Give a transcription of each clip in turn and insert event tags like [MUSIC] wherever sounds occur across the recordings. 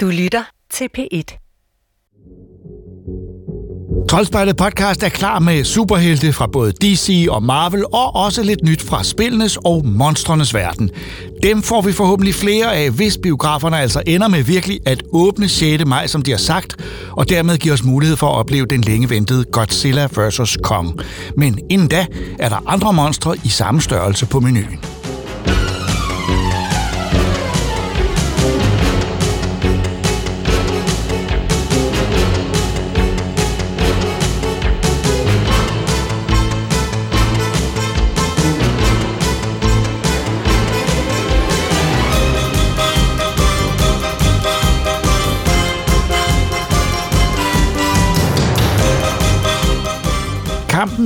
Du lytter til P1. Troldspejlet podcast er klar med superhelte fra både DC og Marvel, og også lidt nyt fra spillenes og monstrenes verden. Dem får vi forhåbentlig flere af, hvis biograferne altså ender med virkelig at åbne 6. maj, som de har sagt, og dermed giver os mulighed for at opleve den længe ventede Godzilla vs. Kong. Men inden da er der andre monstre i samme størrelse på menuen.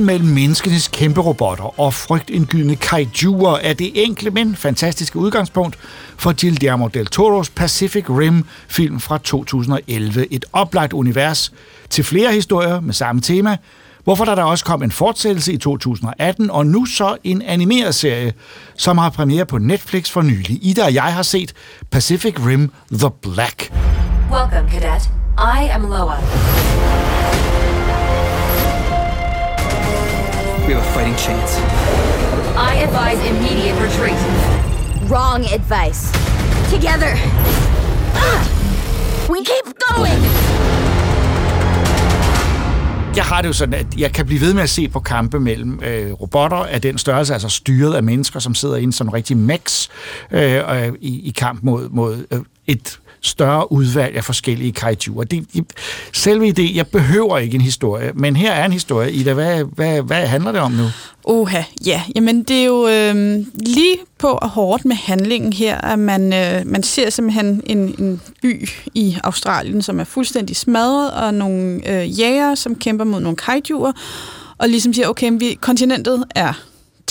Kampen mellem menneskenes kæmpe robotter og frygtindgydende kaijuer er det enkle, men fantastiske udgangspunkt for Guillermo del Toros Pacific Rim film fra 2011. Et oplagt univers til flere historier med samme tema, hvorfor der, da også kom en fortsættelse i 2018, og nu så en animeret serie, som har premiere på Netflix for nylig. Ida og jeg har set Pacific Rim The Black. Welcome, Cadet. I am Loa. We have a fighting chance. I advise immediate retreat. Wrong advice. Together. Ah! We keep going! Jeg har det jo sådan, at jeg kan blive ved med at se på kampe mellem øh, robotter af den størrelse, altså styret af mennesker, som sidder inde som rigtig øh, øh, i, i kamp mod, mod øh, et større udvalg af forskellige kaijuer. Det, selve det, jeg behøver ikke en historie, men her er en historie. Ida, hvad, hvad, hvad handler det om nu? Oha, ja. Jamen, det er jo øh, lige på og hårdt med handlingen her, at man, øh, man ser simpelthen en, en by i Australien, som er fuldstændig smadret, og nogle øh, jæger, som kæmper mod nogle kaijuer, og ligesom siger, okay, vi, kontinentet er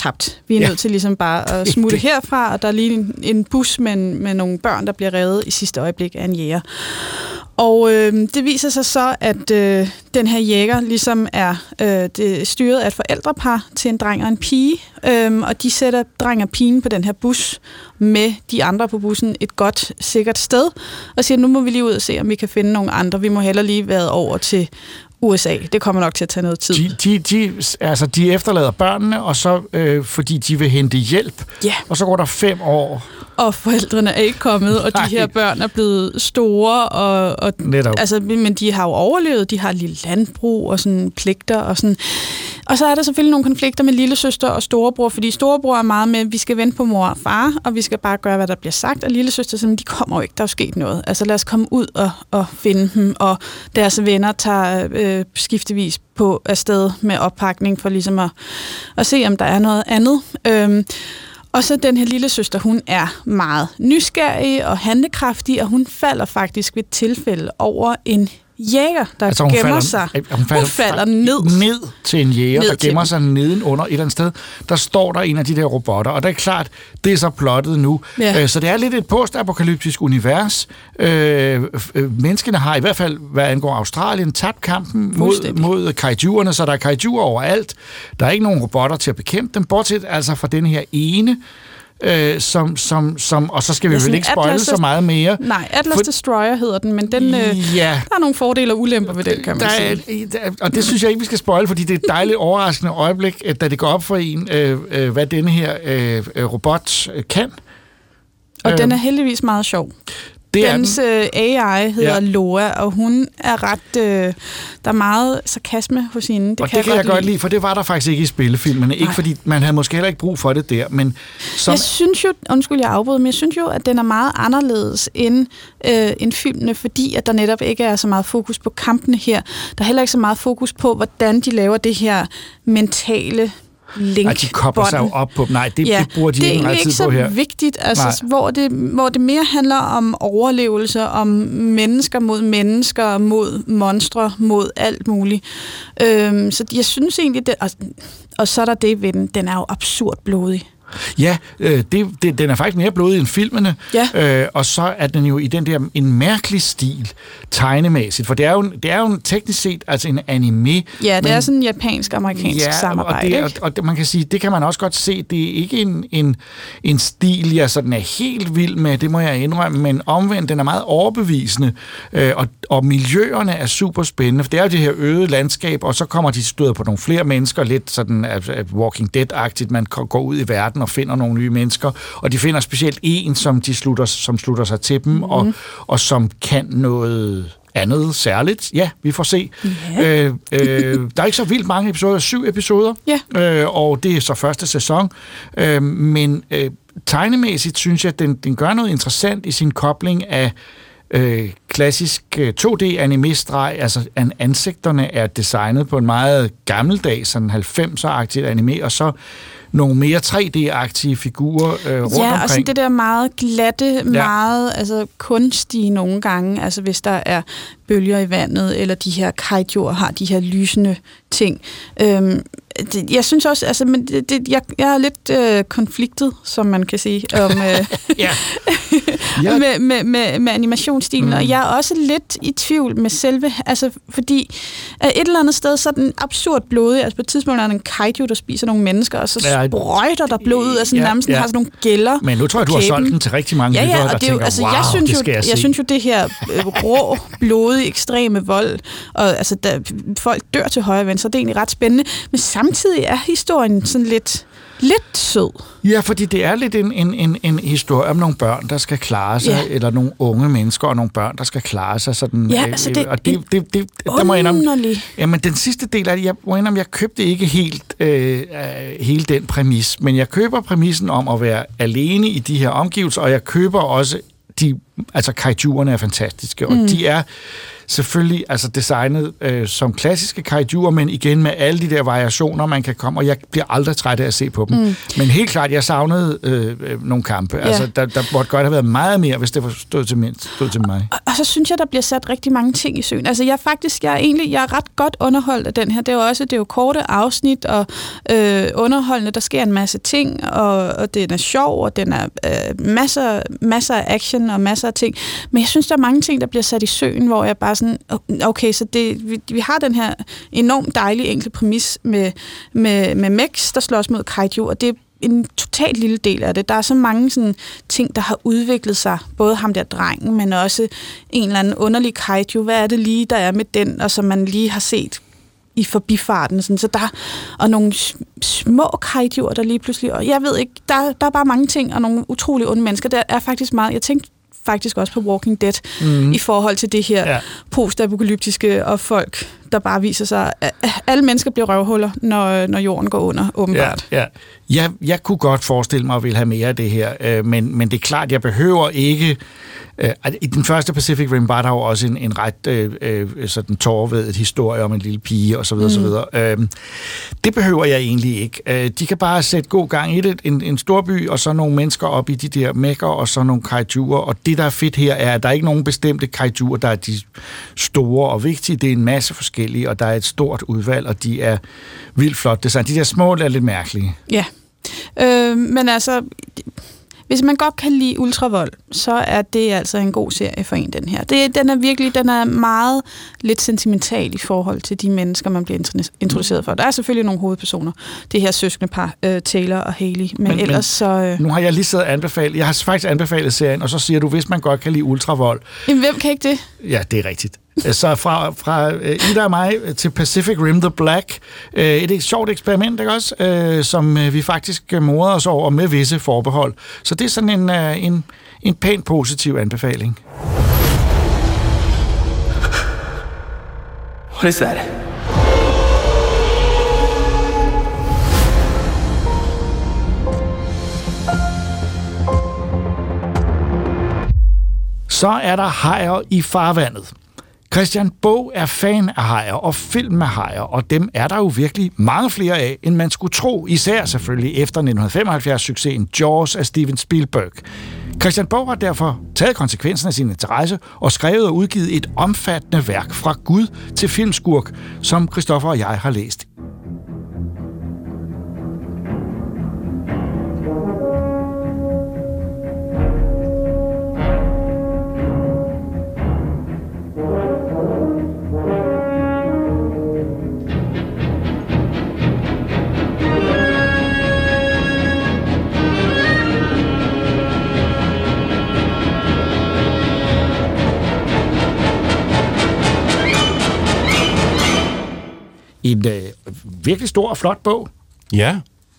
tabt. Vi er ja. nødt til ligesom bare at [LAUGHS] smutte herfra, og der er lige en, en bus med, med nogle børn, der bliver reddet i sidste øjeblik af en jæger. Og øh, det viser sig så, at øh, den her jæger ligesom er øh, det styret af et forældrepar til en dreng og en pige, øh, og de sætter dreng og pigen på den her bus med de andre på bussen et godt, sikkert sted, og siger, nu må vi lige ud og se, om vi kan finde nogle andre. Vi må heller lige være over til USA. Det kommer nok til at tage noget tid. De, de, de, altså, de efterlader børnene, og så øh, fordi de vil hente hjælp. Ja. Og så går der fem år. Og forældrene er ikke kommet, og de her børn er blevet store. Og, og, Netop. Altså, men de har jo overlevet. De har et lille landbrug og sådan pligter. Og, sådan. og så er der selvfølgelig nogle konflikter med lille søster og storebror, fordi storebror er meget med, at vi skal vente på mor og far, og vi skal bare gøre, hvad der bliver sagt. Og lille søster siger, de kommer jo ikke, der er jo sket noget. Altså lad os komme ud og, og finde dem. Og deres venner tager øh, skiftevis på afsted med oppakning for ligesom at, at se, om der er noget andet. Øhm, og så den her lille søster, hun er meget nysgerrig og handlekraftig, og hun falder faktisk ved tilfælde over en jæger, der altså, gemmer falder, sig. Hun falder, hun falder ned. Ned til en jæger, Ned der gemmer den. sig nedenunder et eller andet sted. Der står der en af de der robotter, og det er klart, det er så plottet nu. Ja. Øh, Så det er lidt et postapokalyptisk univers. Øh, øh, menneskene har i hvert fald, hvad angår Australien, tabt kampen mod, mod kaijuerne, så der er kaijuer overalt. Der er ikke nogen robotter til at bekæmpe dem, bortset altså fra den her ene, øh, som, som, som, og så skal vi Ja, vel ikke spoile Atlas- så meget mere. Nej, Atlas For- Destroyer hedder den, men den, øh, Ja. der er nogle fordele og ulemper ved den, kan man der er, sige. der, og det synes jeg ikke, vi skal spoil, fordi det er et dejligt [LAUGHS] overraskende øjeblik, at da det går op for en, øh, øh, hvad denne her øh, øh, robot øh, kan. Og den øhm, er heldigvis meget sjov. Det er Dens den. øh, AI hedder Ja. Loa, og hun er ret... Øh, der er meget sarkasme hos hende. Det og kan det kan jeg godt lide, for det var der faktisk ikke i spillefilmene. Ikke Nej. fordi man havde måske heller ikke brug for det der, men som, Jeg synes jo, undskyld jeg afbryder, men jeg synes jo, at den er meget anderledes end, øh, end filmene, fordi at der netop ikke er så meget fokus på kampene her. Der er heller ikke så meget fokus på, hvordan de laver det her mentale link at de kobler sig jo op på dem. Nej, det, ja, det bruger de det er ikke meget ikke tid så på her. vigtigt, Nej. altså, hvor det, hvor det mere handler om overlevelse, om mennesker mod mennesker, mod monstre, mod alt muligt. Øhm, så jeg synes egentlig, det, og, og så er der det ved den, den er jo absurd blodig. Ja, øh, det, det, den er faktisk mere blodig end filmene. Ja. Øh, og så er den jo i den der en mærkelig stil, tegnemæssigt. For det er jo, det er jo teknisk set altså en anime. Ja, det men- er sådan en japansk-amerikansk Ja, samarbejde, og, det, og, og det, man kan sige, det kan man også godt se, det er ikke en, en, en stil, jeg sådan er helt vild med, det må jeg indrømme, men omvendt, den er meget overbevisende, øh, og, og miljøerne er super spændende, for det er jo det her øde landskab, og så kommer de støder på nogle flere mennesker, lidt sådan Walking Dead-agtigt, man går ud i verden og finder nogle nye mennesker, og de finder specielt en, som de slutter, som slutter sig til dem, mm. og, og som kan noget andet særligt. Ja, vi får se. Ja. Øh, øh, der er ikke så vildt mange episoder, syv episoder, Ja. øh, og det er så første sæson. Øh, men øh, tegnemæssigt synes jeg, at den, den gør noget interessant i sin kobling af øh, klassisk øh, 2D-anime-streg, altså an, ansigterne er designet på en meget gammeldags, sådan 90'er-agtigt anime, og så nogle mere 3D-agtige figurer øh, rundt Ja, og omkring. sådan det der meget glatte, ja. meget altså, kunstige nogle gange, altså hvis der er bølger i vandet, eller de her kaijuer har de her lysende ting. Øhm, det, jeg synes også, altså, men det, det, jeg, jeg er lidt øh, konfliktet, som man kan sige, om, øh, [LAUGHS] [LAUGHS] med, med, med, med animationsstilen, mm. og jeg er også lidt i tvivl med selve, altså fordi øh, et eller andet sted, så er den absurd blodig, altså på et tidspunkt er der en kaiju, der spiser nogle mennesker, og så Ja. sprøjter der blod ud, og sådan Ja, nærmest ja. har sådan nogle gælder Men nu tror jeg, du har solgt den til rigtig mange Ja, lyttere, ja, der og det er jo, tænker, altså, wow, jeg synes det jo, jeg, jeg, synes jo, det her øh, rå, blodige, ekstreme vold, og altså, der, folk dør til højre og venstre, det er egentlig ret spændende, men samtidig er historien sådan lidt, lidt sød. Ja, fordi det er lidt en, en, en, en historie om nogle børn, der skal klare sig, Ja. eller nogle unge mennesker og nogle børn, der skal klare sig. Sådan, Ja, øh, altså, det er og det, en det, det, der må jeg indrømme. Jamen, den sidste del af det, jeg må indrømme, jeg købte ikke helt øh, øh, hele den præmis, men jeg køber præmissen om at være alene i de her omgivelser, og jeg køber også de, altså kaijuerne er fantastiske, og mm. de er selvfølgelig altså designet øh, som klassiske kaijuer, men igen med alle de der variationer, man kan komme, og jeg bliver aldrig træt af at se på dem. Mm. Men helt klart, jeg savnede øh, øh, nogle kampe. Ja. Altså, der, der måtte godt have været meget mere, hvis det var stod til, min, stod til mig. Og, og så synes jeg, der bliver sat rigtig mange ting i søen. Altså jeg faktisk, jeg er egentlig, jeg er ret godt underholdt af den her. Det er jo også, det er jo korte afsnit og øh, underholdende. Der sker en masse ting, og, og den er sjov, og den er øh, masser, masser af action og masser af ting. Men jeg synes, der er mange ting, der bliver sat i søen, hvor jeg bare sådan, okay, så det, vi, vi har den her enormt dejlige enkle præmis med, med, med Mex, der slås mod kaiju, og det er en totalt lille del af det. Der er så mange sådan, ting, der har udviklet sig. Både ham der drengen, men også en eller anden underlig kaiju. Hvad er det lige, der er med den, og som man lige har set i forbifarten. Sådan. Så der, og nogle små kaijuer, der lige pludselig... Og jeg ved ikke, der, der er bare mange ting, og nogle utrolig onde mennesker. Der er faktisk meget... Jeg tænkte faktisk også på Walking Dead, mm. i forhold til det her Ja. postapokalyptiske, og folk, der bare viser sig... At alle mennesker bliver røvhuller, når, når jorden går under, åbenbart. Ja, ja. Jeg, jeg kunne godt forestille mig at ville have mere af det her, øh, men, men det er klart, jeg behøver ikke... Øh, I den første Pacific Rim var der jo også en, en ret øh, øh, sådan tårvedet historie om en lille pige osv. Mm. osv. Øh, det behøver jeg egentlig ikke. Øh, de kan bare sætte god gang i det. En, en storby, og så nogle mennesker op i de der mækker, og så nogle kaijuer. Og det, der er fedt her, er, at der er ikke nogen bestemte kaijuer, der er de store og vigtige. Det er en masse forskellige, og der er et stort udvalg, og de er vildt flot design. De der små er lidt mærkelige. Ja. Øh, men altså, hvis man godt kan lide ultravold, så er det altså en god serie for en, den her. Det, den er virkelig, den er meget lidt sentimental i forhold til de mennesker, man bliver intro- introduceret for. Der er selvfølgelig nogle hovedpersoner, det her søskende par, øh, Taylor og Haley, men, Men- men ellers så... Øh, Nu har jeg lige siddet og anbefalet, jeg har faktisk anbefalet serien, og så siger du, hvis man godt kan lide ultravold, jamen, hvem kan ikke det? ja, det er rigtigt. Så fra, fra øh, Ida og mig til Pacific Rim The Black, øh, et, et sjovt eksperiment, ikke også? Øh, som vi faktisk morede os over med visse forbehold. Så det er sådan en, en, en pænt positiv anbefaling. What is that? Så er der hajer i farvandet. Christian Bog er fan af hajer og film med hajer, og dem er der jo virkelig mange flere af, end man skulle tro, især selvfølgelig efter 1975-succesen Jaws af Steven Spielberg. Christian Bog har derfor taget konsekvensen af sin interesse og skrevet og udgivet et omfattende værk fra Gud til filmskurk, som Christoffer og jeg har læst. En øh, virkelig stor og flot bog. Ja,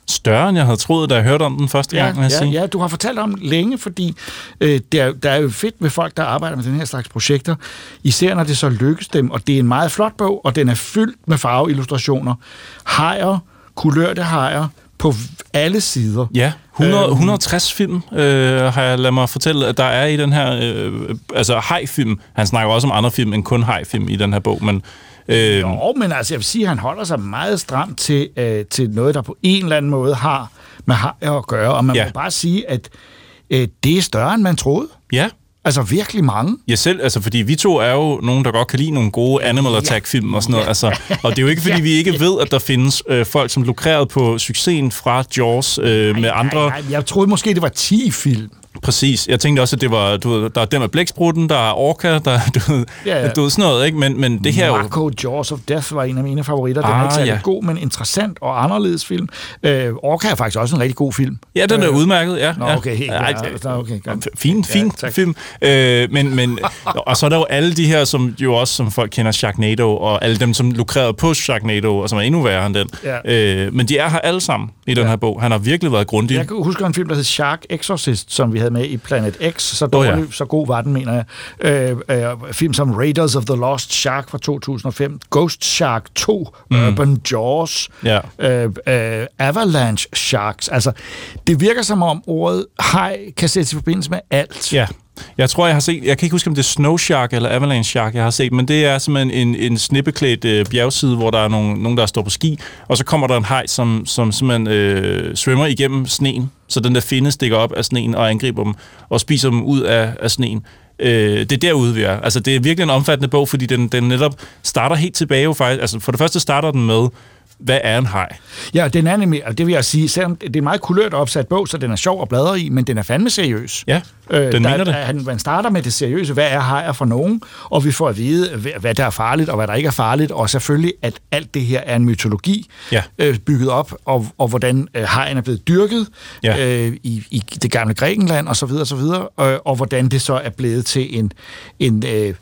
større end jeg havde troet, da jeg hørte om den første gang, vil jeg ja, sige. ja, du har fortalt om den længe, fordi øh, det er, der er jo fedt med folk, der arbejder med den her slags projekter, især når det så lykkes dem, og det er en meget flot bog, og den er fyldt med farveillustrationer. Hajer, kulørte hajer, på alle sider. Ja, 100, Øhm. 160 film øh, har jeg ladet mig fortælle, at der er i den her, øh, altså hajfilm. Han snakker også om andre film end kun hajfilm i den her bog, men øh, Jo, men altså, jeg vil sige, at han holder sig meget stramt til, øh, til noget, der på en eller anden måde har med hajer at gøre, og man Ja. må bare sige, at øh, det er større, end man troede. ja, Altså virkelig mange. Ja, selv, altså, fordi vi to er jo nogen, der godt kan lide nogle gode Animal Attack-film og sådan noget. Altså, og det er jo ikke, [LAUGHS] fordi vi ikke ved, at der findes øh, folk, som lukrerede på succesen fra Jaws øh, med andre... Nej, nej, jeg troede måske, det var 10 film. Præcis. Jeg tænkte også, at det var, du ved, der er den med blæksprutten, der er Orca, der [LAUGHS] du ved, Ja, ja. du ved sådan noget, ikke? Men, men det her er. Marco Jaws of Death var en af mine favoritter. Den er Ah, ikke særlig ja. god, men interessant og anderledes film. Øh, Orca er faktisk også en rigtig god film. Ja, den er udmærket, ja. Nå, ja. okay, helt klart. Nå, okay. Fin, fin Ja, film. Øh, men, men, [LAUGHS] og så er der jo alle de her, som jo også, som folk kender, Sharknado, og alle dem, som lukrerede på Sharknado, og som er endnu værre end den. Ja. Øh, men de er her alle sammen i den her bog. Han har virkelig været grundig. Jeg kan huske en film, der hed Shark Exorcist, som vi havde med i Planet X. Så, dårlig, oh, ja. så god var den, mener jeg. Øh, øh, film som Raiders of the Lost Shark fra 2005, Ghost Shark 2, mm. Urban Jaws, Ja. øh, øh, Avalanche Sharks. Altså, det virker som om ordet hej kan sættes i forbindelse med alt. Ja. Jeg tror, jeg har set, jeg kan ikke huske, om det er Snow Shark eller Avalanche Shark, jeg har set, men det er simpelthen en, en snippeklædt øh, bjergside, hvor der er nogen, nogen, der står på ski, og så kommer der en haj, som, som simpelthen øh, svømmer igennem sneen, så den der finde stikker op af sneen og angriber dem, og spiser dem ud af, af sneen. Øh, det er derude, vi er. Altså, det er virkelig en omfattende bog, fordi den, den netop starter helt tilbage jo faktisk. Altså, for det første starter den med, hvad er en haj? Ja, den er nemlig, og det vil jeg sige, selvom det er meget kulørt opsat bog, så den er sjov at bladre i, men den er fandme seriøs. Ja, den der, det. Han, man starter med det seriøse, hvad er hajer for nogen, og vi får at vide, hvad- der er farligt, og hvad der ikke er farligt, og selvfølgelig, at alt det her er en mytologi Ja. øh, bygget op, og, og hvordan øh, hajen er blevet dyrket Ja. øh, i, i det gamle Grækenland, og så videre, og så videre, og, og hvordan det så er blevet til en... en øh,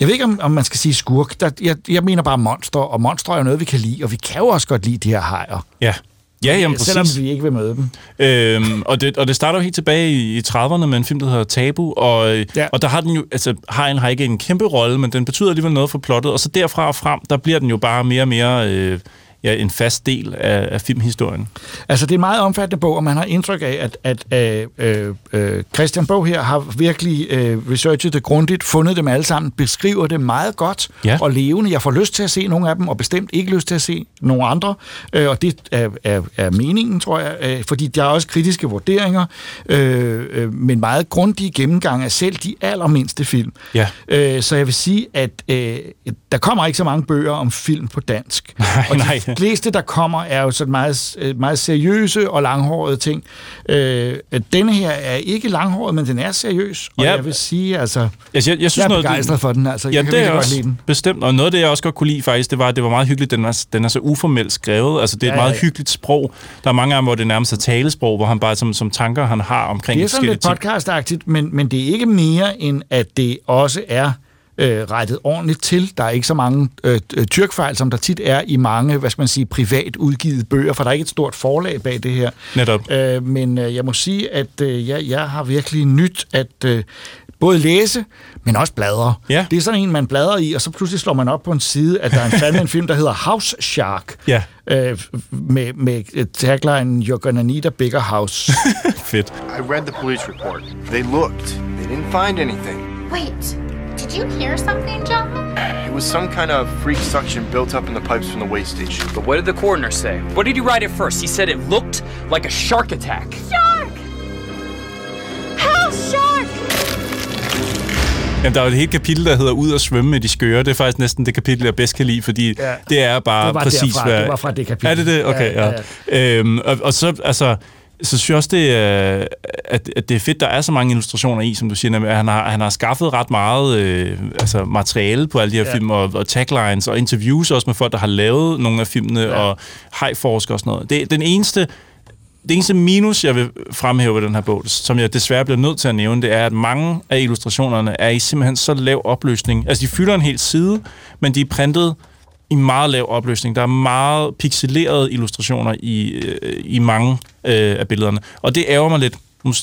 jeg ved ikke, om, om man skal sige skurk. Der, jeg, jeg mener bare monster, og monster er jo noget, vi kan lide, og vi kan jo også godt lide de her hajer. Ja. Ja, jamen præcis. Selvom vi ikke vil møde dem. Øhm, og, det, og det starter jo helt tilbage i, i 30'erne med en film, der hedder Tabu, og, Ja. og der har den jo, altså hajen har ikke en kæmpe rolle, men den betyder alligevel noget for plottet, og så derfra og frem, der bliver den jo bare mere og mere øh, ja, en fast del af, af filmhistorien. Altså, det er en meget omfattende bog, og man har indtryk af, at, at øh, øh, Christian Bog her har virkelig øh, researchet det grundigt, fundet dem alle sammen, beskriver det meget godt Ja. og levende. Jeg får lyst til at se nogle af dem, og bestemt ikke lyst til at se nogle andre, øh, og det er, er, er meningen, tror jeg, øh, fordi der er også kritiske vurderinger, øh, øh, men meget grundige gennemgang af selv de allermindste film. Ja. Øh, så jeg vil sige, at øh, der kommer ikke så mange bøger om film på dansk. [LAUGHS] Nej, og de nej. Fleste, der kommer, er jo sådan meget, øh, meget seriøse og langhårede ting. Øh, denne her er ikke langhåret, men den er seriøs. Og Ja. jeg vil sige, altså, Altså, jeg, jeg synes jeg er noget, begejstret for den. Altså, Ja, jeg kan det er virkelig godt også lide den. bestemt. Og noget af det, jeg også godt kunne lide faktisk, det var, at det var meget hyggeligt. Den er, den er så uformelt skrevet. Altså, det er et Ja, meget ja. hyggeligt sprog. Der er mange dem, hvor det nærmest er talesprog, hvor han bare som, som tanker, han har omkring Det er sådan forskellige lidt podcastagtigt, men, men det er ikke mere, end at det også er øh, rettet ordentligt til. Der er ikke så mange øh, øh, tyrkfejl, som der tit er i mange, hvad skal man sige, privat udgivet bøger, for der er ikke et stort forlag bag det her. Netop. Øh, men øh, jeg må sige, at øh, jeg, jeg har virkelig nyt at øh, både læse, men også bladre. Ja. Det er sådan en, man bladrer i, og så pludselig slår man op på en side, at der er en fandme en film, der hedder House Shark. Ja. Øh, med, med tagline, You're gonna need a bigger house. [LAUGHS] Fedt. I read the police report. They looked. They didn't find anything. Wait, did you hear something, John? It was some kind of freak suction built up in the pipes from the waste station. But what did the coroner say? What did he write at first? He said it looked like a shark attack. Shark! House shark! Jamen, der er jo et helt kapitel, der hedder Ud og svømme med de skøre. Det er faktisk næsten det kapitel, jeg bedst kan lide, fordi Ja. det er bare Det var præcis, derfra. hvad... Det var fra det kapitel. Er det det? Okay, Ja, ja. ja, ja. Øhm, og, og så, altså, så synes jeg også, det er, at, at det er fedt, der er så mange illustrationer i, som du siger, at han har, han har skaffet ret meget øh, altså materiale på alle de her Ja. film, og, og taglines, og interviews også med folk, der har lavet nogle af filmene, ja. og hejforsker og sådan noget. Det, den eneste det eneste minus, jeg vil fremhæve ved den her bog, som jeg desværre bliver nødt til at nævne, det er, at mange af illustrationerne er i simpelthen så lav opløsning. Altså, de fylder en hel side, men de er printet i meget lav opløsning. Der er meget pixelerede illustrationer i, øh, i mange øh, af billederne. Og det ærger mig lidt.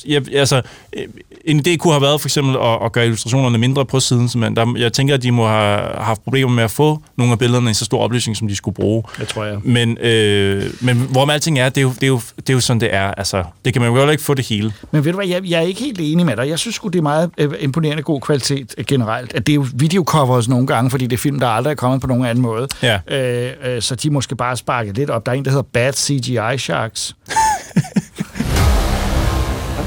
Jeg, altså, øh, en idé kunne have været for eksempel at, at gøre illustrationerne mindre på siden. Men der, jeg tænker, at de må have haft problemer med at få nogle af billederne i så stor opløsning, som de skulle bruge. Det tror jeg. Men, øh, men hvorom alting er, det er, jo, det, er jo, det er jo sådan, det er. Altså, det kan man jo heller ikke få det hele. Men ved du hvad, jeg, jeg er ikke helt enig med dig. Jeg synes det er meget øh, imponerende god kvalitet øh, generelt. At det er jo videocovers nogle gange, fordi det er film, der aldrig er kommet på nogen anden måde. Ja. Øh, øh, så de måske bare sparket lidt op. Der er en, der hedder Bad CGI Sharks. [LAUGHS]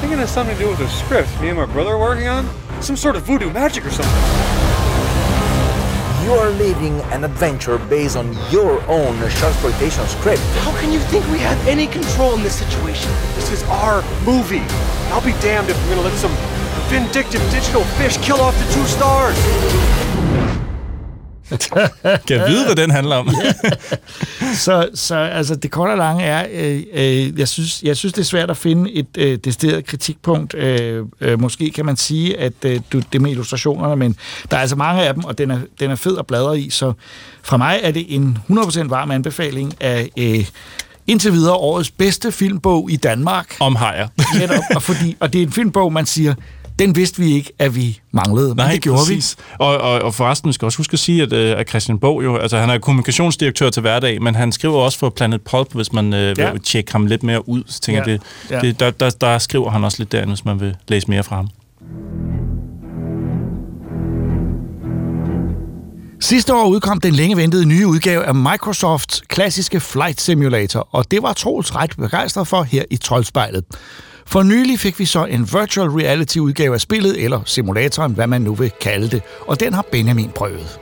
I think it has something to do with the script me and my brother are working on. Some sort of voodoo magic or something. You are living an adventure based on your own exploitation script. How can you think we have any control in this situation? This is our movie. I'll be damned if we're gonna let some vindictive digital fish kill off the two stars. [LAUGHS] Kan jeg vide, hvad den handler om? [LAUGHS] Så, så altså, det korte og lange er, øh, øh, jeg, synes, jeg synes, det er svært at finde et øh, decideret kritikpunkt. Øh, øh, måske kan man sige, at øh, du, det med illustrationerne, men der er altså mange af dem, og den er, den er fed at bladre i, så fra mig er det en 100% varm anbefaling af øh, indtil videre årets bedste filmbog i Danmark. Om hajer. Netop, og, fordi, og det er en filmbog, man siger, den vidste vi ikke, at vi manglede, men Nej, det gjorde præcis. vi. Og, og, og forresten, vi skal også huske at sige, at, øh, at Christian Bog jo, altså han er kommunikationsdirektør til hverdag, men han skriver også for Planet Pulp, hvis man øh, Ja. vil tjekke ham lidt mere ud. Så tænker Ja. jeg, det, Ja. det, der, der, der skriver han også lidt derinde, hvis man vil læse mere fra ham. Sidste år udkom den længe ventede nye udgave af Microsofts klassiske Flight Simulator, og det var Troels ret begejstret for her i Troldspejlet. For nylig fik vi så en virtual reality udgave af spillet, eller simulatoren, hvad man nu vil kalde det, og den har Benjamin prøvet.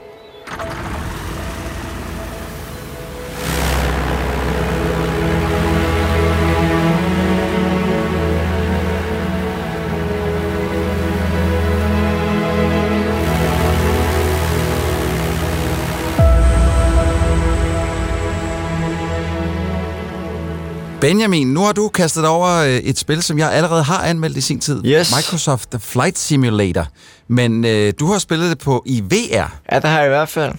Benjamin, nu har du kastet dig over øh, et spil, som jeg allerede har anmeldt i sin tid. Yes. Microsoft The Flight Simulator. Men øh, du har spillet det på i VR. Ja, det har jeg i hvert fald.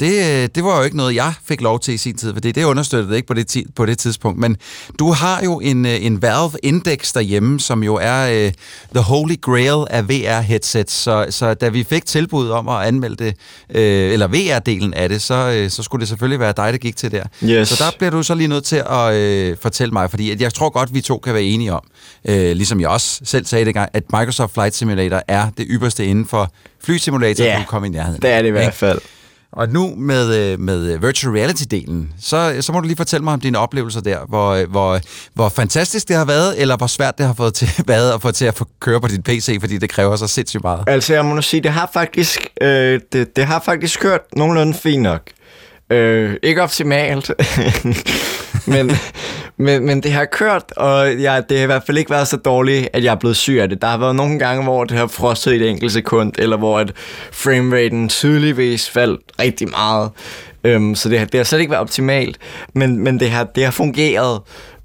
Det, øh, det var jo ikke noget, jeg fik lov til i sin tid, for det, det understøttede ikke på det, på det tidspunkt. Men du har jo en, øh, en Valve Index derhjemme, som jo er øh, the holy grail af VR-headsets. Så, så da vi fik tilbud om at anmelde det, øh, eller VR-delen af det, så, øh, så skulle det selvfølgelig være dig, der gik til der. Yes. Så der bliver du så lige nødt til at øh, fortælle mig, fordi jeg tror godt, vi to kan være enige om, øh, ligesom jeg også selv sagde det gang, at Microsoft Flight Simulator er det ypperste inden for flysimulator, Ja, du kommer i nærheden. Det er det i Ikke? hvert fald. Og nu med, øh, med øh, virtual reality-delen, så, øh, så må du lige fortælle mig om dine oplevelser der. Hvor, hvor, hvor fantastisk det har været, eller hvor svært det har fået til, [LAUGHS] været at få til at få køre på din PC, fordi det kræver så sindssygt meget. Altså, jeg må nu sige, det har faktisk, øh, det, det har faktisk kørt nogenlunde fint nok. Øh, ikke optimalt, [LAUGHS] men, men, men det har kørt, og ja, det har i hvert fald ikke været så dårligt, at jeg er blevet syg af det. Der har været nogle gange, hvor det har frostet i et enkelt sekund, eller hvor at frameraten tydeligvis faldt rigtig meget. Øhm, så det har, det har slet ikke været optimalt, men, men det, har, det har fungeret,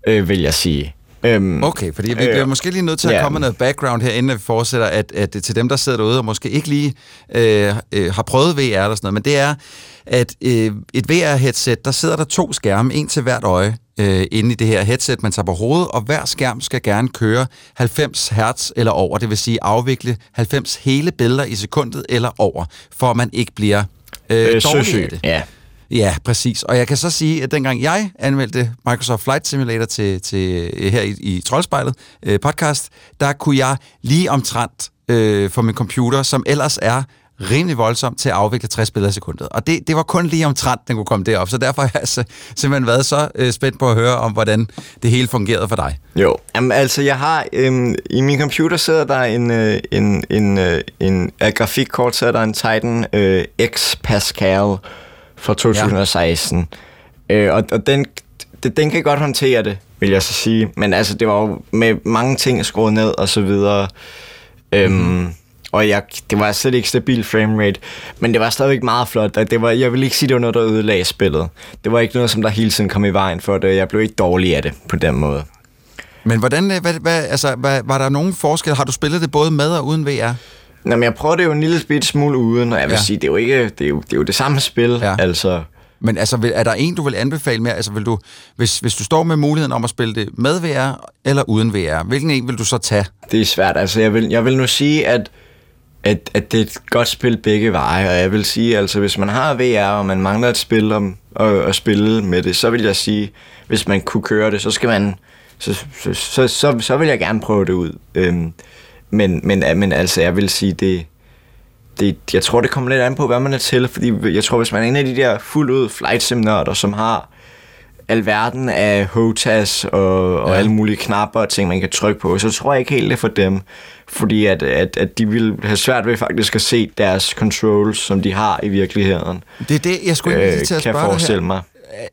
øh, vil jeg sige. Øhm, Okay, fordi vi bliver måske lige nødt til at ja. komme med noget background her, inden vi fortsætter, at, at til dem, der sidder derude og måske ikke lige øh, øh, har prøvet VR eller sådan noget, men det er, at øh, et VR-headset, der sidder der to skærme, en til hvert øje, øh, inde i det her headset, man tager på hovedet, og hver skærm skal gerne køre 90 hertz eller over, det vil sige afvikle 90 hele billeder i sekundet eller over, for at man ikke bliver øh, Øh, dårlig af det. ja. Ja, præcis. Og jeg kan så sige, at dengang jeg anmeldte Microsoft Flight Simulator til, til øh, her i, i Troldspejlet øh, podcast, der kunne jeg lige omtrent øh, for min computer, som ellers er rimelig voldsomt til at afvikle 60 billeder i sekundet. Og det, det var kun lige omtrent, den kunne komme derop. Så derfor har jeg altså simpelthen været så øh, spændt på at høre om, hvordan det hele fungerede for dig. Jo, Jamen, altså jeg har, øhm, i min computer sidder der en, øh, en, en, øh, en af grafikkort, så er der en Titan øh, X Pascal fra 2016. Ja. Øh, og, og den, den, den kan godt håndtere det, vil jeg så sige. Men altså, det var jo med mange ting skruet ned og så videre. Øhm, mm. Og jeg, det var slet ikke stabil framerate, men det var stadigvæk meget flot. Det var, jeg vil ikke sige, det var noget, der ødelagde spillet. Det var ikke noget, som der hele tiden kom i vejen for det. Jeg blev ikke dårlig af det på den måde. Men hvordan, øh, hvad, hvad, altså, hvad, var der nogen forskel? Har du spillet det både med og uden VR? Nå, men jeg prøver det jo en lille smule uden, og jeg vil Ja. sige, det er jo ikke, det er jo det, er jo det samme spil, Ja. altså. Men altså, er der en, du vil anbefale mere? Altså, vil du, hvis, hvis du står med muligheden om at spille det med VR eller uden VR, hvilken en vil du så tage? Det er svært. Altså, jeg vil, jeg vil nu sige, at, at, at det er et godt spil begge veje, og jeg vil sige, altså, hvis man har VR, og man mangler et spil om at, at spille med det, så vil jeg sige, hvis man kunne køre det, så skal man, så, så, så, så, så vil jeg gerne prøve det ud. Øhm, men, men, men altså, jeg vil sige, det, det, jeg tror, det kommer lidt an på, hvad man er til, fordi jeg tror, hvis man er en af de der fuldt ud flight sim som har alverden af HOTAS og, og Ja. alle mulige knapper og ting, man kan trykke på, så tror jeg ikke helt det er for dem. Fordi at, at, at de vil have svært ved faktisk at se deres controls, som de har i virkeligheden. Det er det, jeg skulle Øh, lige til at kan jeg spørge forestille her. mig.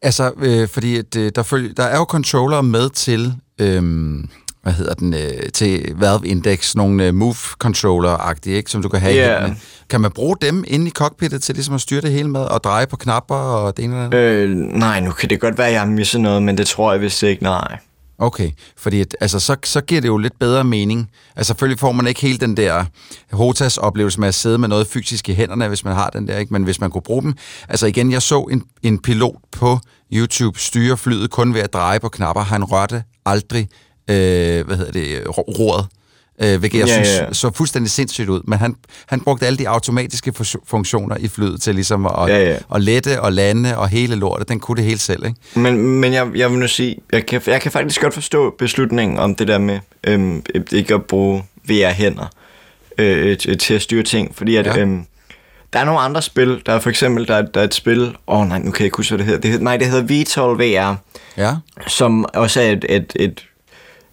Altså, øh, fordi at, øh, der, føl- der er jo controller med til, øhm, hvad hedder den, øh, til Valve Index, nogle øh, move controller-agtige, ikke, som du kan have i Ja. hænderne. Kan man bruge dem inde i cockpittet til ligesom at styre det hele med, og dreje på knapper og det ene eller andet? Øh, nej, nu kan det godt være, at jeg har misset noget, men det tror jeg vist ikke, nej. Okay, fordi at, altså, så, så giver det jo lidt bedre mening. Altså selvfølgelig får man ikke helt den der HOTAS-oplevelse med at sidde med noget fysisk i hænderne, hvis man har den der, ikke? men hvis man kunne bruge dem. Altså igen, jeg så en, en pilot på YouTube styre flyet kun ved at dreje på knapper. Han rørte aldrig, øh, hvad hedder det, ro- roret. Øh, hvilket jeg Ja, synes ja. så fuldstændig sindssygt ud. Men han, han brugte alle de automatiske fu- funktioner i flyet til ligesom at, Ja, ja. at lette og lande og hele lortet. Den kunne det hele selv, ikke? Men, men jeg, jeg vil nu sige, jeg kan, jeg kan faktisk godt forstå beslutningen om det der med øhm, ikke at bruge VR-hænder øh, til, at styre ting, fordi at, Ja. ja. øhm, der er nogle andre spil, der er for eksempel, der, er- der er et spil, åh oh, nej, nu kan jeg ikke huske, hvad det hedder, det hedder nej, det hedder VTOL VR, Ja. som også er et, et, et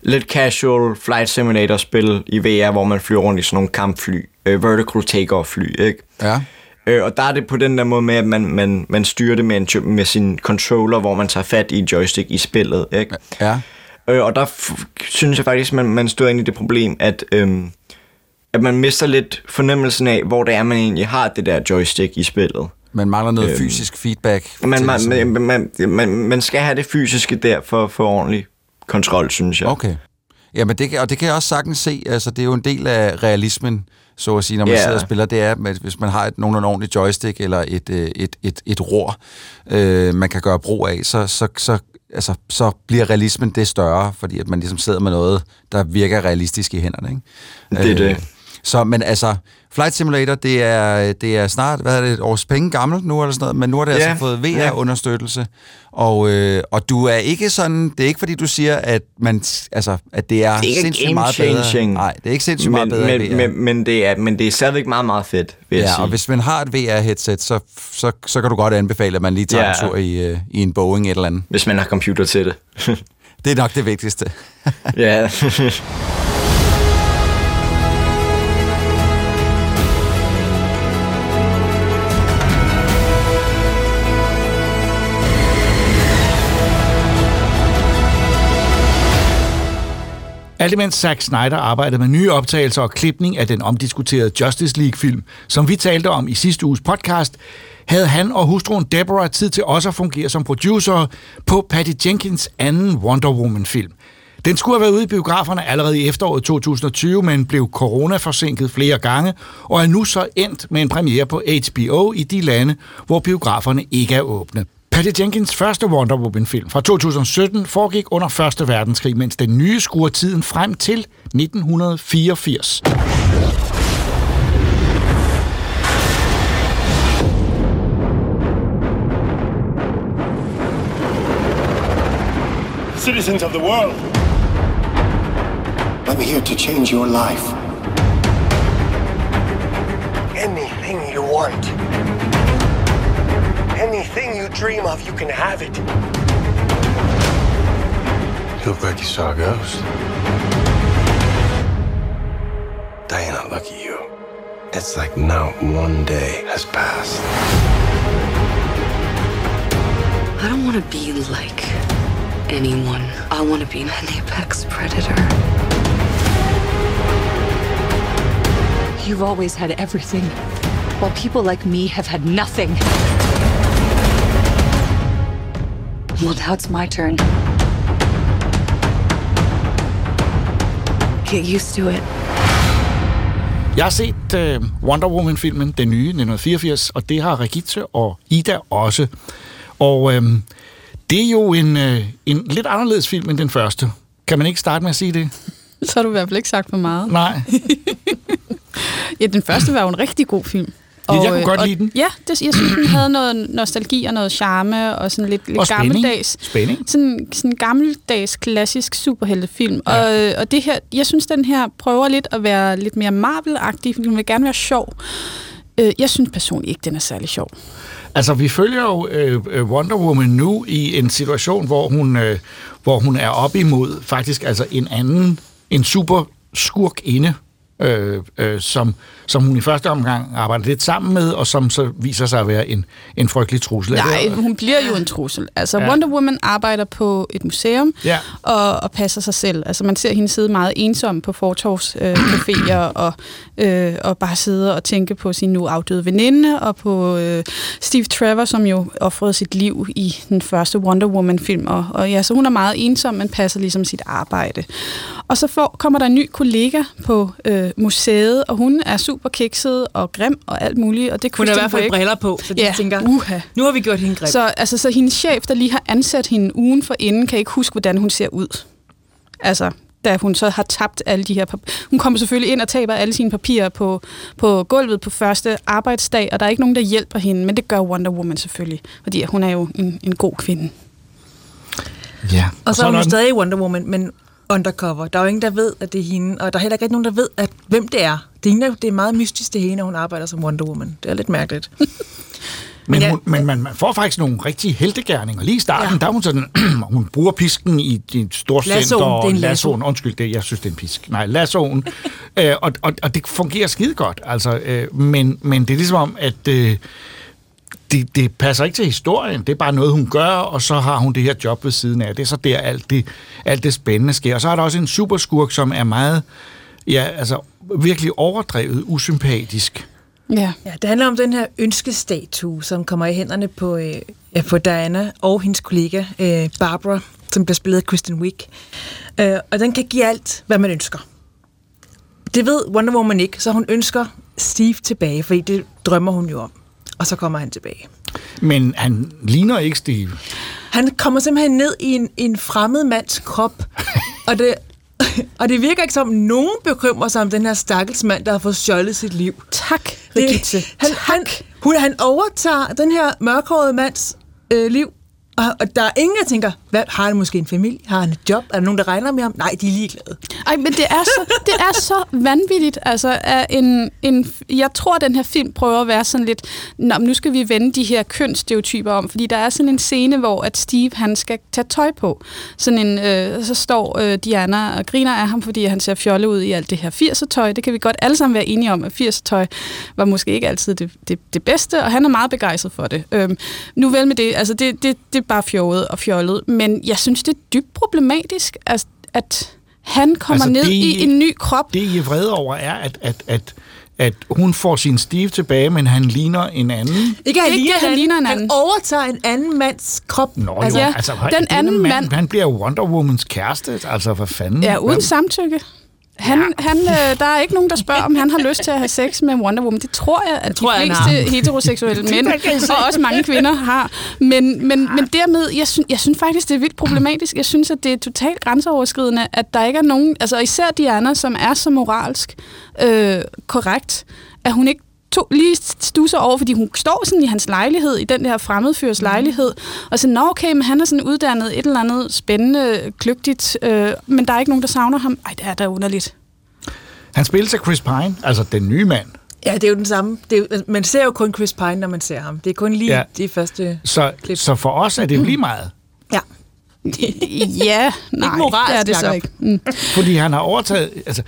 lidt casual flight simulator spil i VR, hvor man flyver rundt i sådan nogle kampfly, øh, vertical takeoff fly, ikke? Ja. Øh, og der er det på den der måde med, at man, man, man styrer det med, en, med sin controller, hvor man tager fat i en joystick i spillet. Ikke? Ja. Øh, og der synes jeg faktisk, man, man støder ind i det problem, at, øhm, at man mister lidt fornemmelsen af, hvor det er, man egentlig har det der joystick i spillet. Man mangler noget Øhm, fysisk feedback. Man, man, man, man, man, man skal have det fysiske der for, for ordentlig kontrol, synes jeg. Okay. Jamen, det kan, og det kan jeg også sagtens se. Altså, det er jo en del af realismen, så at sige, når man Ja. sidder og spiller. Det er, at hvis man har et nogenlunde ordentligt joystick eller et, øh, et, et, et ror, øh, man kan gøre brug af, så, så, så, altså, så bliver realismen det større, fordi at man ligesom sidder med noget, der virker realistisk i hænderne. Ikke? Det er det. Så, men altså, Flight Simulator, det er, det er snart, hvad er det, et års penge gammelt nu, eller sådan noget, men nu har det Ja, altså fået. VR-understøttelse, og, øh, og du er ikke sådan, det er ikke fordi, du siger, at, man, altså, at det er, Det er ikke sindssygt meget bedre. Nej, det er ikke sindssygt meget men, bedre men, men, men, det er, men det er stadigvæk meget, meget fedt, vil jeg ja, sige. og hvis man har et VR-headset, så, så, så kan du godt anbefale, at man lige tager Ja. en tur i, øh, i en Boeing et eller andet. Hvis man har computer til det. [LAUGHS] Det er nok det vigtigste. ja. [LAUGHS] Alt imens Zack Snyder arbejdede med nye optagelser og klipning af den omdiskuterede Justice League-film, som vi talte om i sidste uges podcast, havde han og hustruen Deborah tid til også at fungere som producer på Patty Jenkins anden Wonder Woman-film. Den skulle have været ude i biograferne allerede i efteråret 2020, men blev corona-forsinket flere gange, og er nu så endt med en premiere på HBO i de lande, hvor biograferne ikke er åbne. Patty Jenkins første Wonder Woman-film fra 2017 foregik under 1. verdenskrig, mens den nye skruer tiden frem til 1984. Citizens of the world, I'm here to change your life. Anything you want. Anything you dream of, you can have it. You look like you saw a ghost. Diana, look at you. It's like not one day has passed. I don't want to be like anyone. I want to be an apex predator. You've always had everything, while people like me have had nothing. Well, now it's my turn. Get used to it. Jeg har set øh, Wonder Woman-filmen, den nye, 1984, og det har Regitze og Ida også. Og øhm, det er jo en, øh, en lidt anderledes film end den første. Kan man ikke starte med at sige det? [LAUGHS] Så har du i hvert fald ikke sagt for meget. Nej. [LAUGHS] ja, den første var jo en rigtig god film. Ja, jeg kunne godt og, lide den. Ja, det, jeg synes, den havde noget nostalgi og noget charme, og sådan lidt, lidt Og spænding. gammeldags. Spænding. Sådan, sådan en gammeldags, klassisk superheltefilm. Ja. Og, og det her, jeg synes, den her prøver lidt at være lidt mere Marvel-agtig, fordi den vil gerne være sjov. Øh, Jeg synes personligt ikke, den er særlig sjov. Altså, vi følger jo øh, øh, Wonder Woman nu i en situation, hvor hun, øh, hvor hun er op imod faktisk altså en anden, en super skurk inde, øh, øh, som, som hun i første omgang arbejder lidt sammen med, og som så viser sig at være en, en frygtelig trussel. Nej, hun bliver jo en trussel. Altså, Ja. Wonder Woman arbejder på et museum Ja. og, og passer sig selv. Altså, man ser hende sidde meget ensom på fortovscaféer øh, [CLEARS THROAT] og, øh, og bare sidde og tænke på sin nu afdøde veninde og på øh, Steve Trevor, som jo offrede sit liv i den første Wonder Woman-film. Og, og ja, så hun er meget ensom, men passer ligesom sit arbejde. Og så får, kommer der en ny kollega på øh, museet, og hun er super kikset og grim og alt muligt. Og det er Hun har i hvert fald Wiig. briller på, så de ja, tænker, uha. nu har vi gjort hende grim. Så, altså, så hendes chef, der lige har ansat hende ugen for inden, kan ikke huske, hvordan hun ser ud. Altså, da hun så har tabt alle de her... pap- Hun kommer selvfølgelig ind og taber alle sine papirer på, på gulvet på første arbejdsdag, og der er ikke nogen, der hjælper hende, men det gør Wonder Woman selvfølgelig, fordi hun er jo en, en god kvinde. Ja. Og så er der hun en- stadig Wonder Woman, men undercover. Der er jo ingen, der ved, at det er hende, og der er heller ikke nogen, der ved, at, hvem det er. Det er, hende, det er meget mystisk, det er hende, at hun arbejder som Wonder Woman. Det er lidt mærkeligt. [LAUGHS] Men, ja. hun, men man, man får faktisk nogle rigtige heltegærninger. Lige i starten, ja. der er hun sådan, [CLEARS THROAT] hun bruger pisken i, et stort center. og det er en lasso. lassoen, undskyld, det, jeg synes, det er en pisk. Nej, lassoen. [LAUGHS] øh, og, og, og det fungerer skide godt. Altså, øh, men, men det er ligesom om, at øh, det, det passer ikke til historien. Det er bare noget, hun gør, og så har hun det her job ved siden af. Det er så der, alt det, alt det spændende sker. Og så er der også en superskurk, som er meget, ja, altså virkelig overdrevet usympatisk. Ja. ja. Det handler om den her ønskestatue, som kommer i hænderne på, øh, ja, på Diana og hendes kollega øh, Barbara, som bliver spillet af Kristen Wiig. Øh, og den kan give alt, hvad man ønsker. Det ved Wonder Woman ikke, så hun ønsker Steve tilbage, fordi det drømmer hun jo om. Og så kommer han tilbage. Men han ligner ikke Steve. Han kommer simpelthen ned i en, en fremmed mands krop, [LAUGHS] og det, og det virker ikke som, nogen bekymrer sig om den her stakkels mand, der har fået stjålet sit liv. Tak, Brigitte. Han, han, hun, han overtager den her mørkhårede mands øh, liv, og, og der er ingen, der tænker, hvad, har han måske en familie? Har han et job? Er der nogen, der regner med ham? Nej, de er ligeglade. Ej, men det er så, det er så vanvittigt. Altså, en, en, jeg tror, at den her film prøver at være sådan lidt, Nå, men nu skal vi vende de her kønsstereotyper om, fordi der er sådan en scene, hvor at Steve, han skal tage tøj på. Sådan en, øh, så står øh, Diana og griner af ham, fordi han ser fjollet ud i alt det her 80'er-tøj. Det kan vi godt alle sammen være enige om, at 80'er-tøj var måske ikke altid det, det, det bedste, og han er meget begejstret for det. Øhm, nu vel med det, altså det, det, det er bare fjollet og fjollet, men jeg synes, det er dybt problematisk, at, at han kommer altså, ned det, i en ny krop. Det, I er vrede over, er, at, at, at, at hun får sin Steve tilbage, men han ligner en anden. Ikke, at han, Ikke, ligner, han han, ligner en han anden. overtager en anden mands krop. Nå, Altså, jo, ja, altså, den anden mand- Han bliver Wonder Womans kæreste. Altså, hvad fanden? Ja, uden Hvad- samtykke. Han, ja. han, øh, der er ikke nogen, der spørger, om han har lyst til at have sex med Wonder Woman. Det tror jeg, at tror, de fleste heteroseksuelle mænd, Det og også mange kvinder, har. Men, men, men dermed, jeg synes, jeg synes faktisk, det er vildt problematisk. Jeg synes, at det er totalt grænseoverskridende, at der ikke er nogen, altså især Diana, som er så moralsk øh, korrekt, at hun ikke to, lige stusser over, fordi hun står sådan i hans lejlighed, i den der fremmedfyrs Mhm. lejlighed, og så, nå okay, men han er sådan uddannet et eller andet spændende, kløgtigt, øh, men der er ikke nogen, der savner ham. Ej, det er da underligt. Han spiller af Chris Pine, altså den nye mand. Ja, det er jo den samme. Det er altså, man ser jo kun Chris Pine, når man ser ham. Det er kun lige Ja. de første... Så, så for os er det jo lige meget. Ja. ja, [LAUGHS] nej, moralsk, det er det så ikke. Mm. Fordi han har overtaget... Altså,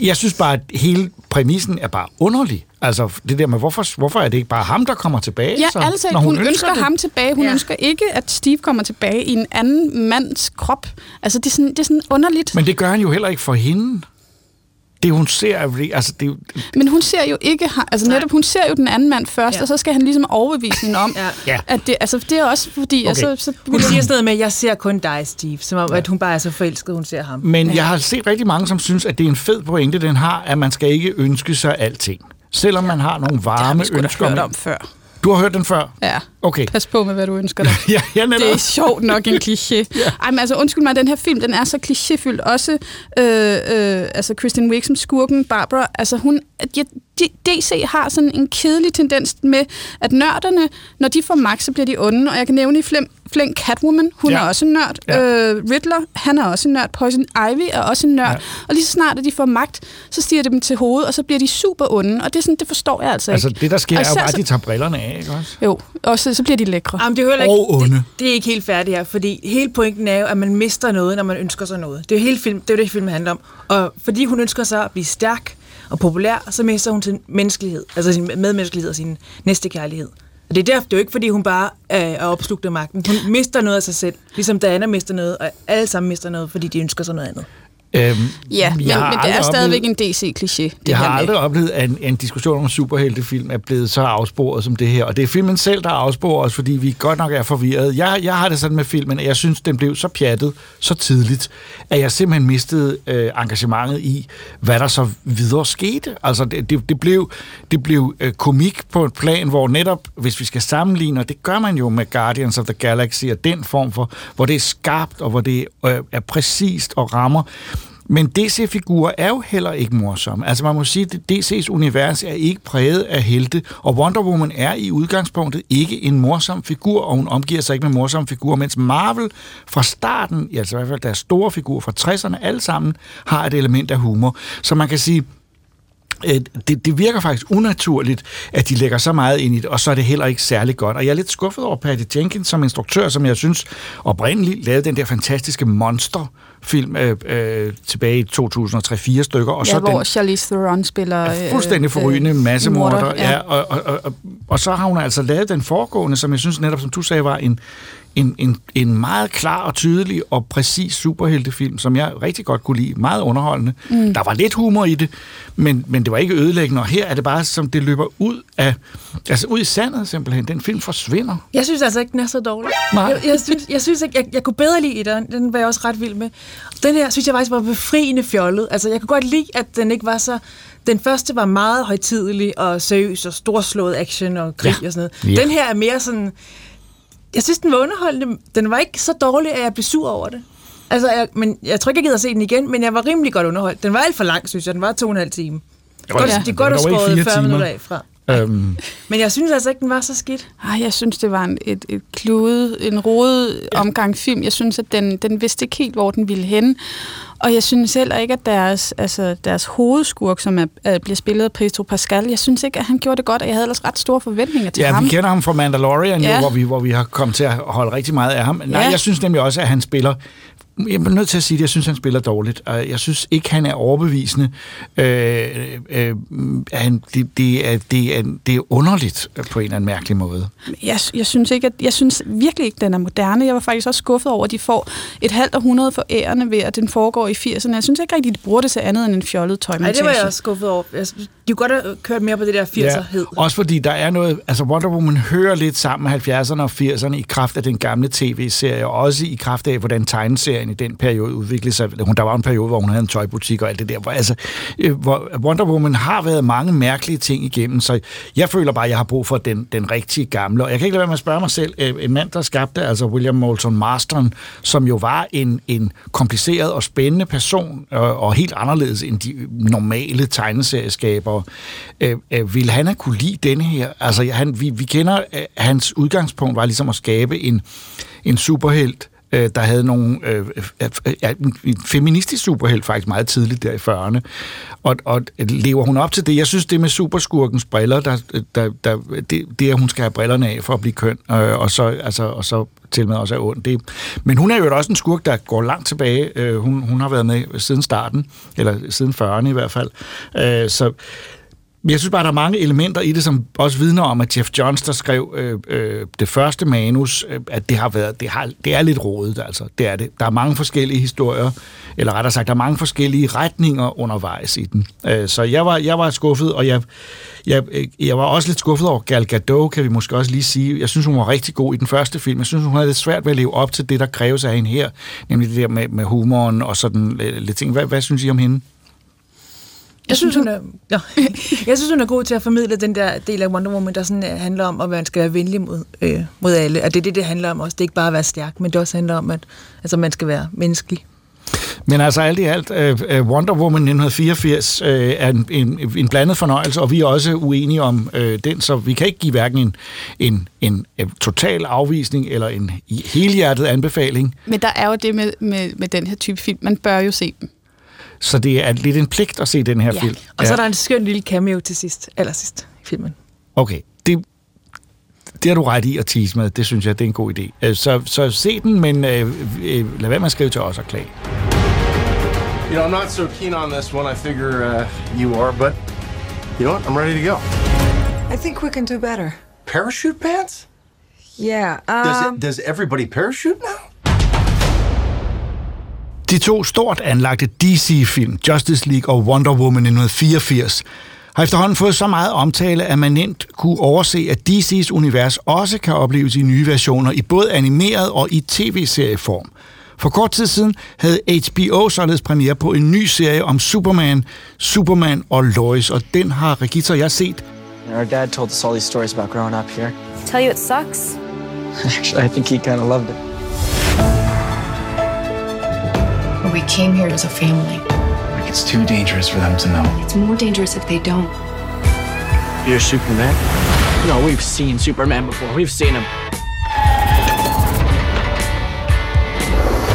jeg synes bare, at hele præmissen er bare underlig. Altså, det der med, hvorfor, hvorfor er det ikke bare ham, der kommer tilbage? Ja, så, altså, når hun, hun ønsker, ønsker det? ham tilbage. Hun ja. ønsker ikke, at Steve kommer tilbage i en anden mands krop. Altså, det er sådan, det er sådan underligt. Men det gør han jo heller ikke for hende. Det hun ser, er altså det er jo, Men hun ser jo ikke, altså netop, hun ser jo den anden mand først, Ja. ja. og så skal han ligesom overbevise hende om, [LAUGHS] Ja. Ja. at det, altså, det er også fordi, Okay. altså, så Hun siger sådan noget med, at jeg ser kun dig, Steve. Som om, at hun bare er så forelsket, hun ser ham. Men jeg har set rigtig mange, som synes, at det er en fed pointe, den har, at man skal ikke ønske sig alting. Selvom man har nogle det har varme da ønsker. om før. Du har hørt den før? Ja. Okay. Pas på med, hvad du ønsker dig. [LAUGHS] ja, ja, netop. Det er sjovt nok en kliché. [LAUGHS] ja. Ej, men altså, undskyld mig, den her film, den er så klichéfyldt. Også, øh, øh, altså, Kristen Wiig som skurken, Barbara, altså, hun, ja, DC har sådan en kedelig tendens med, at nørderne, når de får magt, så bliver de onde. Og jeg kan nævne i flem, Flink Catwoman, hun ja. er også en nørd. Ja. Øh, Riddler, han er også en nørd. Poison Ivy er også en nørd. Ja. Og lige så snart, at de får magt, så stiger det dem til hovedet, og så bliver de super onde. Og det, er sådan, det forstår jeg altså, altså ikke. det, der sker, og er jo bare, at de tager brillerne af, ikke også? Jo, og så, så bliver de lækre. Jamen, det er ikke, Og onde. Det, det er ikke helt færdigt her, fordi hele pointen er jo, at man mister noget, når man ønsker sig noget. Det er jo hele film, det, er jo det, filmen handler om. Og fordi hun ønsker sig at blive stærk og populær, så mister hun sin menneskelighed, altså sin medmenneskelighed og sin næstekærlighed. Og det er derfor, det er jo ikke, fordi hun bare er, er opslugt af magten. Hun mister noget af sig selv, ligesom Diana mister noget, og alle sammen mister noget, fordi de ønsker sig noget andet. Øhm, Ja, men, men det er aldrig stadigvæk en DC-kliché. det Jeg har her med- aldrig oplevet, at en, en diskussion om en superheltefilm er blevet så afsporet som det her. Og det er filmen selv, der afsporer os, fordi vi godt nok er forvirret. Jeg, jeg har det sådan med filmen, at jeg synes, den blev så pjattet så tidligt, at jeg simpelthen mistede øh, engagementet i, hvad der så videre skete. Altså, det, det, det blev, det blev øh, komik på et plan, hvor netop, hvis vi skal sammenligne, og det gør man jo med Guardians of the Galaxy, og den form for, hvor det er skarpt, og hvor det øh, er præcist og rammer, men DC-figurer er jo heller ikke morsomme. Altså man må sige, at DC's univers er ikke præget af helte, og Wonder Woman er i udgangspunktet ikke en morsom figur, og hun omgiver sig ikke med morsomme figurer, mens Marvel fra starten, altså i hvert fald deres store figurer fra 60'erne, alle sammen har et element af humor. Så man kan sige, det, det virker faktisk unaturligt, at de lægger så meget ind i det, og så er det heller ikke særlig godt. Og jeg er lidt skuffet over Patty Jenkins som instruktør, som jeg synes oprindeligt lavede den der fantastiske monster film øh, øh, tilbage i 2003-4 stykker. Og ja, så hvor den, Charlize Theron spiller... øh, fuldstændig forrygende øh, massemorder. morder, Ja. Ja, og, og, og, og, og så har hun altså lavet den foregående, som jeg synes netop, som du sagde, var en, en, en, en meget klar og tydelig og præcis superheltefilm, som jeg rigtig godt kunne lide. Meget underholdende. Mm. Mm. Der var lidt humor i det, men, men det var ikke ødelæggende. Og her er det bare, som det løber ud af, altså ud i sandet simpelthen. Den film forsvinder. Jeg synes altså ikke, den er så dårlig. Nej. Jeg, jeg, synes, jeg synes ikke, jeg, jeg kunne bedre lide den. Den var jeg også ret vild med. Den her synes jeg faktisk var befriende fjollet. Altså, jeg kunne godt lide, at den ikke var så... Den første var meget højtidelig og seriøs og storslået action og krig Ja. og sådan noget. Ja. Den her er mere sådan... Jeg synes, den var underholdende. Den var ikke så dårlig, at jeg blev sur over det. Altså, jeg, men jeg tror ikke, jeg gider se den igen, men jeg var rimelig godt underholdt. Den var alt for lang, synes jeg. Den var to og en halv time. Jo, Godt, ja. De godt ikke skåret fire 40 timer. minutter af fra. Øhm, Men jeg synes altså ikke, den var så skidt. Ej, jeg synes, det var en, et, et klude, en rodet omgang film. Jeg synes, at den, den vidste ikke helt, hvor den ville hen. Og jeg synes heller ikke, at deres, altså, deres hovedskurk, som er, er, bliver spillet af Pedro Pascal, jeg synes ikke, at han gjorde det godt, og jeg havde ellers ret store forventninger til Ja, ham. vi kender ham fra Mandalorian, ja. Ja. jo, hvor, vi, hvor vi har kommet til at holde rigtig meget af ham. Nej, Ja. jeg synes nemlig også, at han spiller... Jeg er nødt til at sige, at jeg synes, han spiller dårligt. Og Jeg synes ikke, han er overbevisende. Øh, øh, han, det, det, er, det, er, det er underligt på en eller anden mærkelig måde. Jeg, jeg, synes ikke, at, jeg synes virkelig ikke, den er moderne. Jeg var faktisk også skuffet over, at de får et halvt århundrede for ærende ved, at den foregår i 80'erne. Jeg synes ikke rigtig, de bruger det til andet end en fjollet Nej, tøjmontage. det var jeg også skuffet over. Jeg synes, De kunne godt have kørt mere på det der 80'er-hed. også fordi der er noget, altså Wonder Woman hører lidt sammen med 70'erne og 80'erne i kraft af den gamle tv-serie, og også i kraft af, hvordan tegneserien i den periode udviklede sig. Hun, der var en periode, hvor hun havde en tøjbutik og alt det der. Hvor, altså, øh, hvor Wonder Woman har været mange mærkelige ting igennem, så jeg føler bare, at jeg har brug for den, den rigtige gamle. Og jeg kan ikke lade være med at spørge mig selv, øh, en mand, der skabte, altså William Moulton Marston, som jo var en, en kompliceret og spændende person, og, og helt anderledes end de normale tegneserieskabere. Øh, øh, vil han have kunne lide denne her? Altså, han, vi, vi kender, øh, hans udgangspunkt var ligesom at skabe en, en superhelt, øh, der havde nogle øh, øh, øh, en feministisk superhelt faktisk meget tidligt der i 40'erne. Og, og lever hun op til det? Jeg synes, det med superskurkens briller, der, der, der, det, det er, at hun skal have brillerne af for at blive køn, øh, og så, altså, og så til med også er ond. Det, men hun er jo også en skurk, der går langt tilbage. Øh, hun, hun har været med siden starten, eller siden 40'erne i hvert fald. Øh, så men jeg synes bare, der er mange elementer i det, som også vidner om, at Jeff Johns, der skrev øh, øh, det første manus, øh, at det har været, det, har, det er lidt rodet, altså. Det er det. Der er mange forskellige historier, eller rettere sagt, der er mange forskellige retninger undervejs i den. Øh, så jeg var, jeg var skuffet, og jeg, jeg, øh, jeg var også lidt skuffet over Gal Gadot, kan vi måske også lige sige. Jeg synes, hun var rigtig god i den første film. Jeg synes, hun havde lidt svært ved at leve op til det, der kræves af hende her, nemlig det der med, med humoren og sådan lidt ting. Hvad, hvad synes I om hende? Jeg synes, hun er, [LAUGHS] ja. jeg synes, hun er god til at formidle den der del af Wonder Woman, der sådan, uh, handler om, at man skal være venlig mod, øh, mod alle. At det er det, det handler om også. Det er ikke bare at være stærk, men det også handler om, at altså, man skal være menneskelig. Men altså alt i alt, uh, Wonder Woman 1984 uh, er en, en, en blandet fornøjelse, og vi er også uenige om uh, den, så vi kan ikke give hverken en, en, en, en total afvisning eller en helhjertet anbefaling. Men der er jo det med, med, med den her type film. Man bør jo se dem. Så det er lidt en pligt at se den her ja. film. Og så er der en skøn lille cameo til sidst, allersidst i filmen. Okay, det, det har du ret i at tease med. Det synes jeg, det er en god idé. Så, så se den, men øh, øh, lad være med at skrive til os og klage. You know, I'm not so keen on this one. I figure uh, you are, but you know what? I'm ready to go. I think we can do better. Parachute pants? Yeah. Um, Does, it, does everybody parachute now? De to stort anlagte DC-film, Justice League og Wonder Woman 1984, har efterhånden fået så meget omtale, at man nemt kunne overse, at DC's univers også kan opleves i nye versioner i både animeret og i tv-serieform. For kort tid siden havde HBO således premiere på en ny serie om Superman, Superman og Lois, og den har Regita og jeg set. Our dad told us all these stories about growing up here. Tell you it sucks? [LAUGHS] Actually, I think he kind of loved it. We came here as a family. Like it's too dangerous for them to know. It's more dangerous if they don't. You're Superman? No, we've seen Superman before. We've seen him.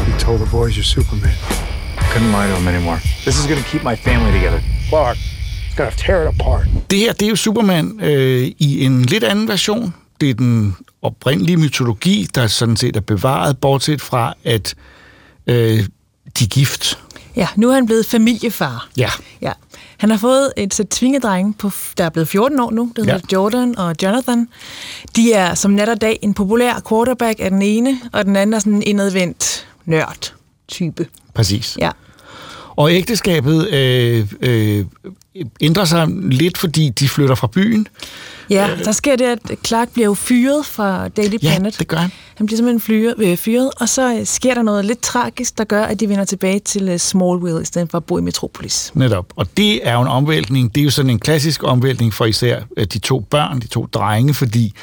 You told the boys you're Superman. Couldn't lie to them anymore. This is gonna keep my family together. Clark, it's gonna tear it apart. Det her, det er jo Superman øh, i en lidt anden version. Det er den oprindelige mytologi, der sådan set er bevaret, bortset fra, at øh, de er gift. Ja, nu er han blevet familiefar. Ja. ja. Han har fået et sæt tvingedrenge, på, der er blevet 14 år nu, der hedder Ja. Jordan og Jonathan. De er som nat og dag en populær quarterback af den ene, og den anden er sådan en indadvendt nørd-type. Præcis. Ja. Og ægteskabet øh, øh, ændrer sig lidt, fordi de flytter fra byen. Ja, der sker det, at Clark bliver jo fyret fra Daily Ja, Planet. det gør han. Han bliver simpelthen fyret, øh, fyret, og så øh, sker der noget lidt tragisk, der gør, at de vender tilbage til øh, Smallville, i stedet for at bo i Metropolis. Netop. Og det er jo en omvæltning. Det er jo sådan en klassisk omvæltning for især øh, de to børn, de to drenge, fordi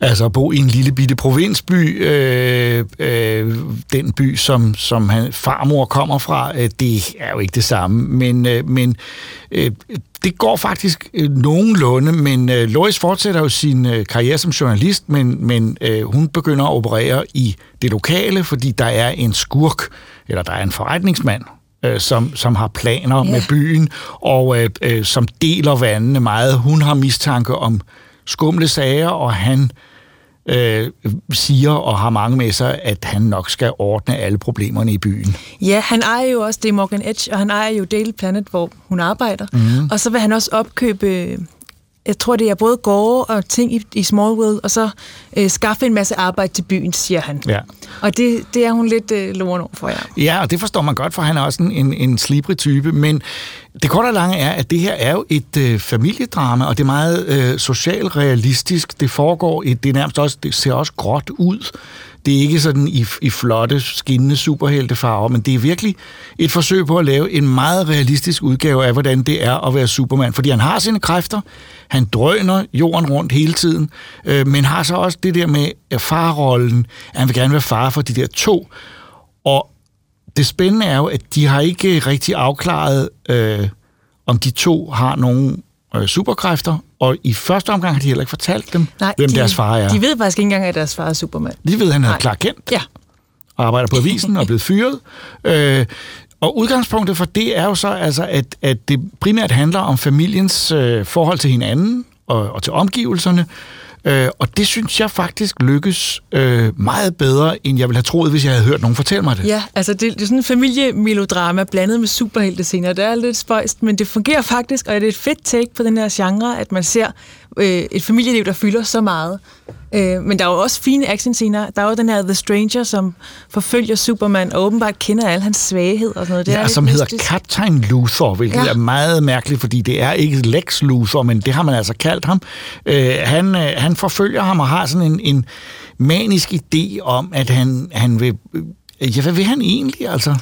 altså at bo i en lille bitte provinsby, øh, øh, den by, som, som han, farmor kommer fra, øh, det er jo ikke det samme. Men, øh, men øh, det går faktisk øh, nogenlunde, men øh, Lois fortsætter jo sin øh, karriere som journalist, men, men øh, hun begynder at operere i det lokale, fordi der er en skurk, eller der er en forretningsmand, øh, som, som har planer yeah. med byen, og øh, øh, som deler vandene meget. Hun har mistanke om skumle sager, og han øh, siger og har mange med sig, at han nok skal ordne alle problemerne i byen. Ja, han ejer jo også, det er Morgan Edge, og han ejer jo Daily Planet, hvor hun arbejder. Mhm. Og så vil han også opkøbe, jeg tror det er både gårde og ting i, i Smallville, og så øh, skaffe en masse arbejde til byen, siger han. Ja. Og det, det er hun lidt øh, loren over for, ja. Ja, og det forstår man godt, for han er også en, en, en slibrig type, men det korte og lange er, at det her er jo et øh, familiedrama, og det er meget øh, socialrealistisk. Det foregår, i, det er nærmest også, det ser også gråt ud. Det er ikke sådan i, i flotte, skinnende superheltefarver, men det er virkelig et forsøg på at lave en meget realistisk udgave af, hvordan det er at være Superman. Fordi han har sine kræfter, han drøner jorden rundt hele tiden, øh, men har så også det der med øh, farrollen, at han vil gerne være far for de der to. Og det spændende er jo, at de har ikke rigtig afklaret, øh, om de to har nogle øh, superkræfter, og i første omgang har de heller ikke fortalt dem, Nej, hvem de, deres far er. De ved faktisk ikke engang, at deres far er Superman. De ved, at han er klar kendt Ja. og arbejder på avisen og er blevet fyret. Øh, og udgangspunktet for det er jo så, altså, at, at det primært handler om familiens øh, forhold til hinanden og, og til omgivelserne. Øh, og det synes jeg faktisk lykkes øh, meget bedre, end jeg ville have troet, hvis jeg havde hørt nogen fortælle mig det. Ja, altså det, det er sådan en familiemelodrama blandet med superheltescener. Det er lidt spøjst, men det fungerer faktisk, og det er et fedt take på den her genre, at man ser øh, et familieliv, der fylder så meget. Øh, men der er jo også fine actionscener. Der er jo den her The Stranger, som forfølger Superman og åbenbart kender alle hans svagheder og sådan noget. Det er ja, lidt som hedder mystisk. Captain Luthor, hvilket ja. Ja. er meget mærkeligt, fordi det er ikke Lex Luthor, men det har man altså kaldt ham. Øh, han, øh, han forfølger ham og har sådan en, en manisk idé om, at han, han vil... øh, Ja, hvad vil han egentlig, altså?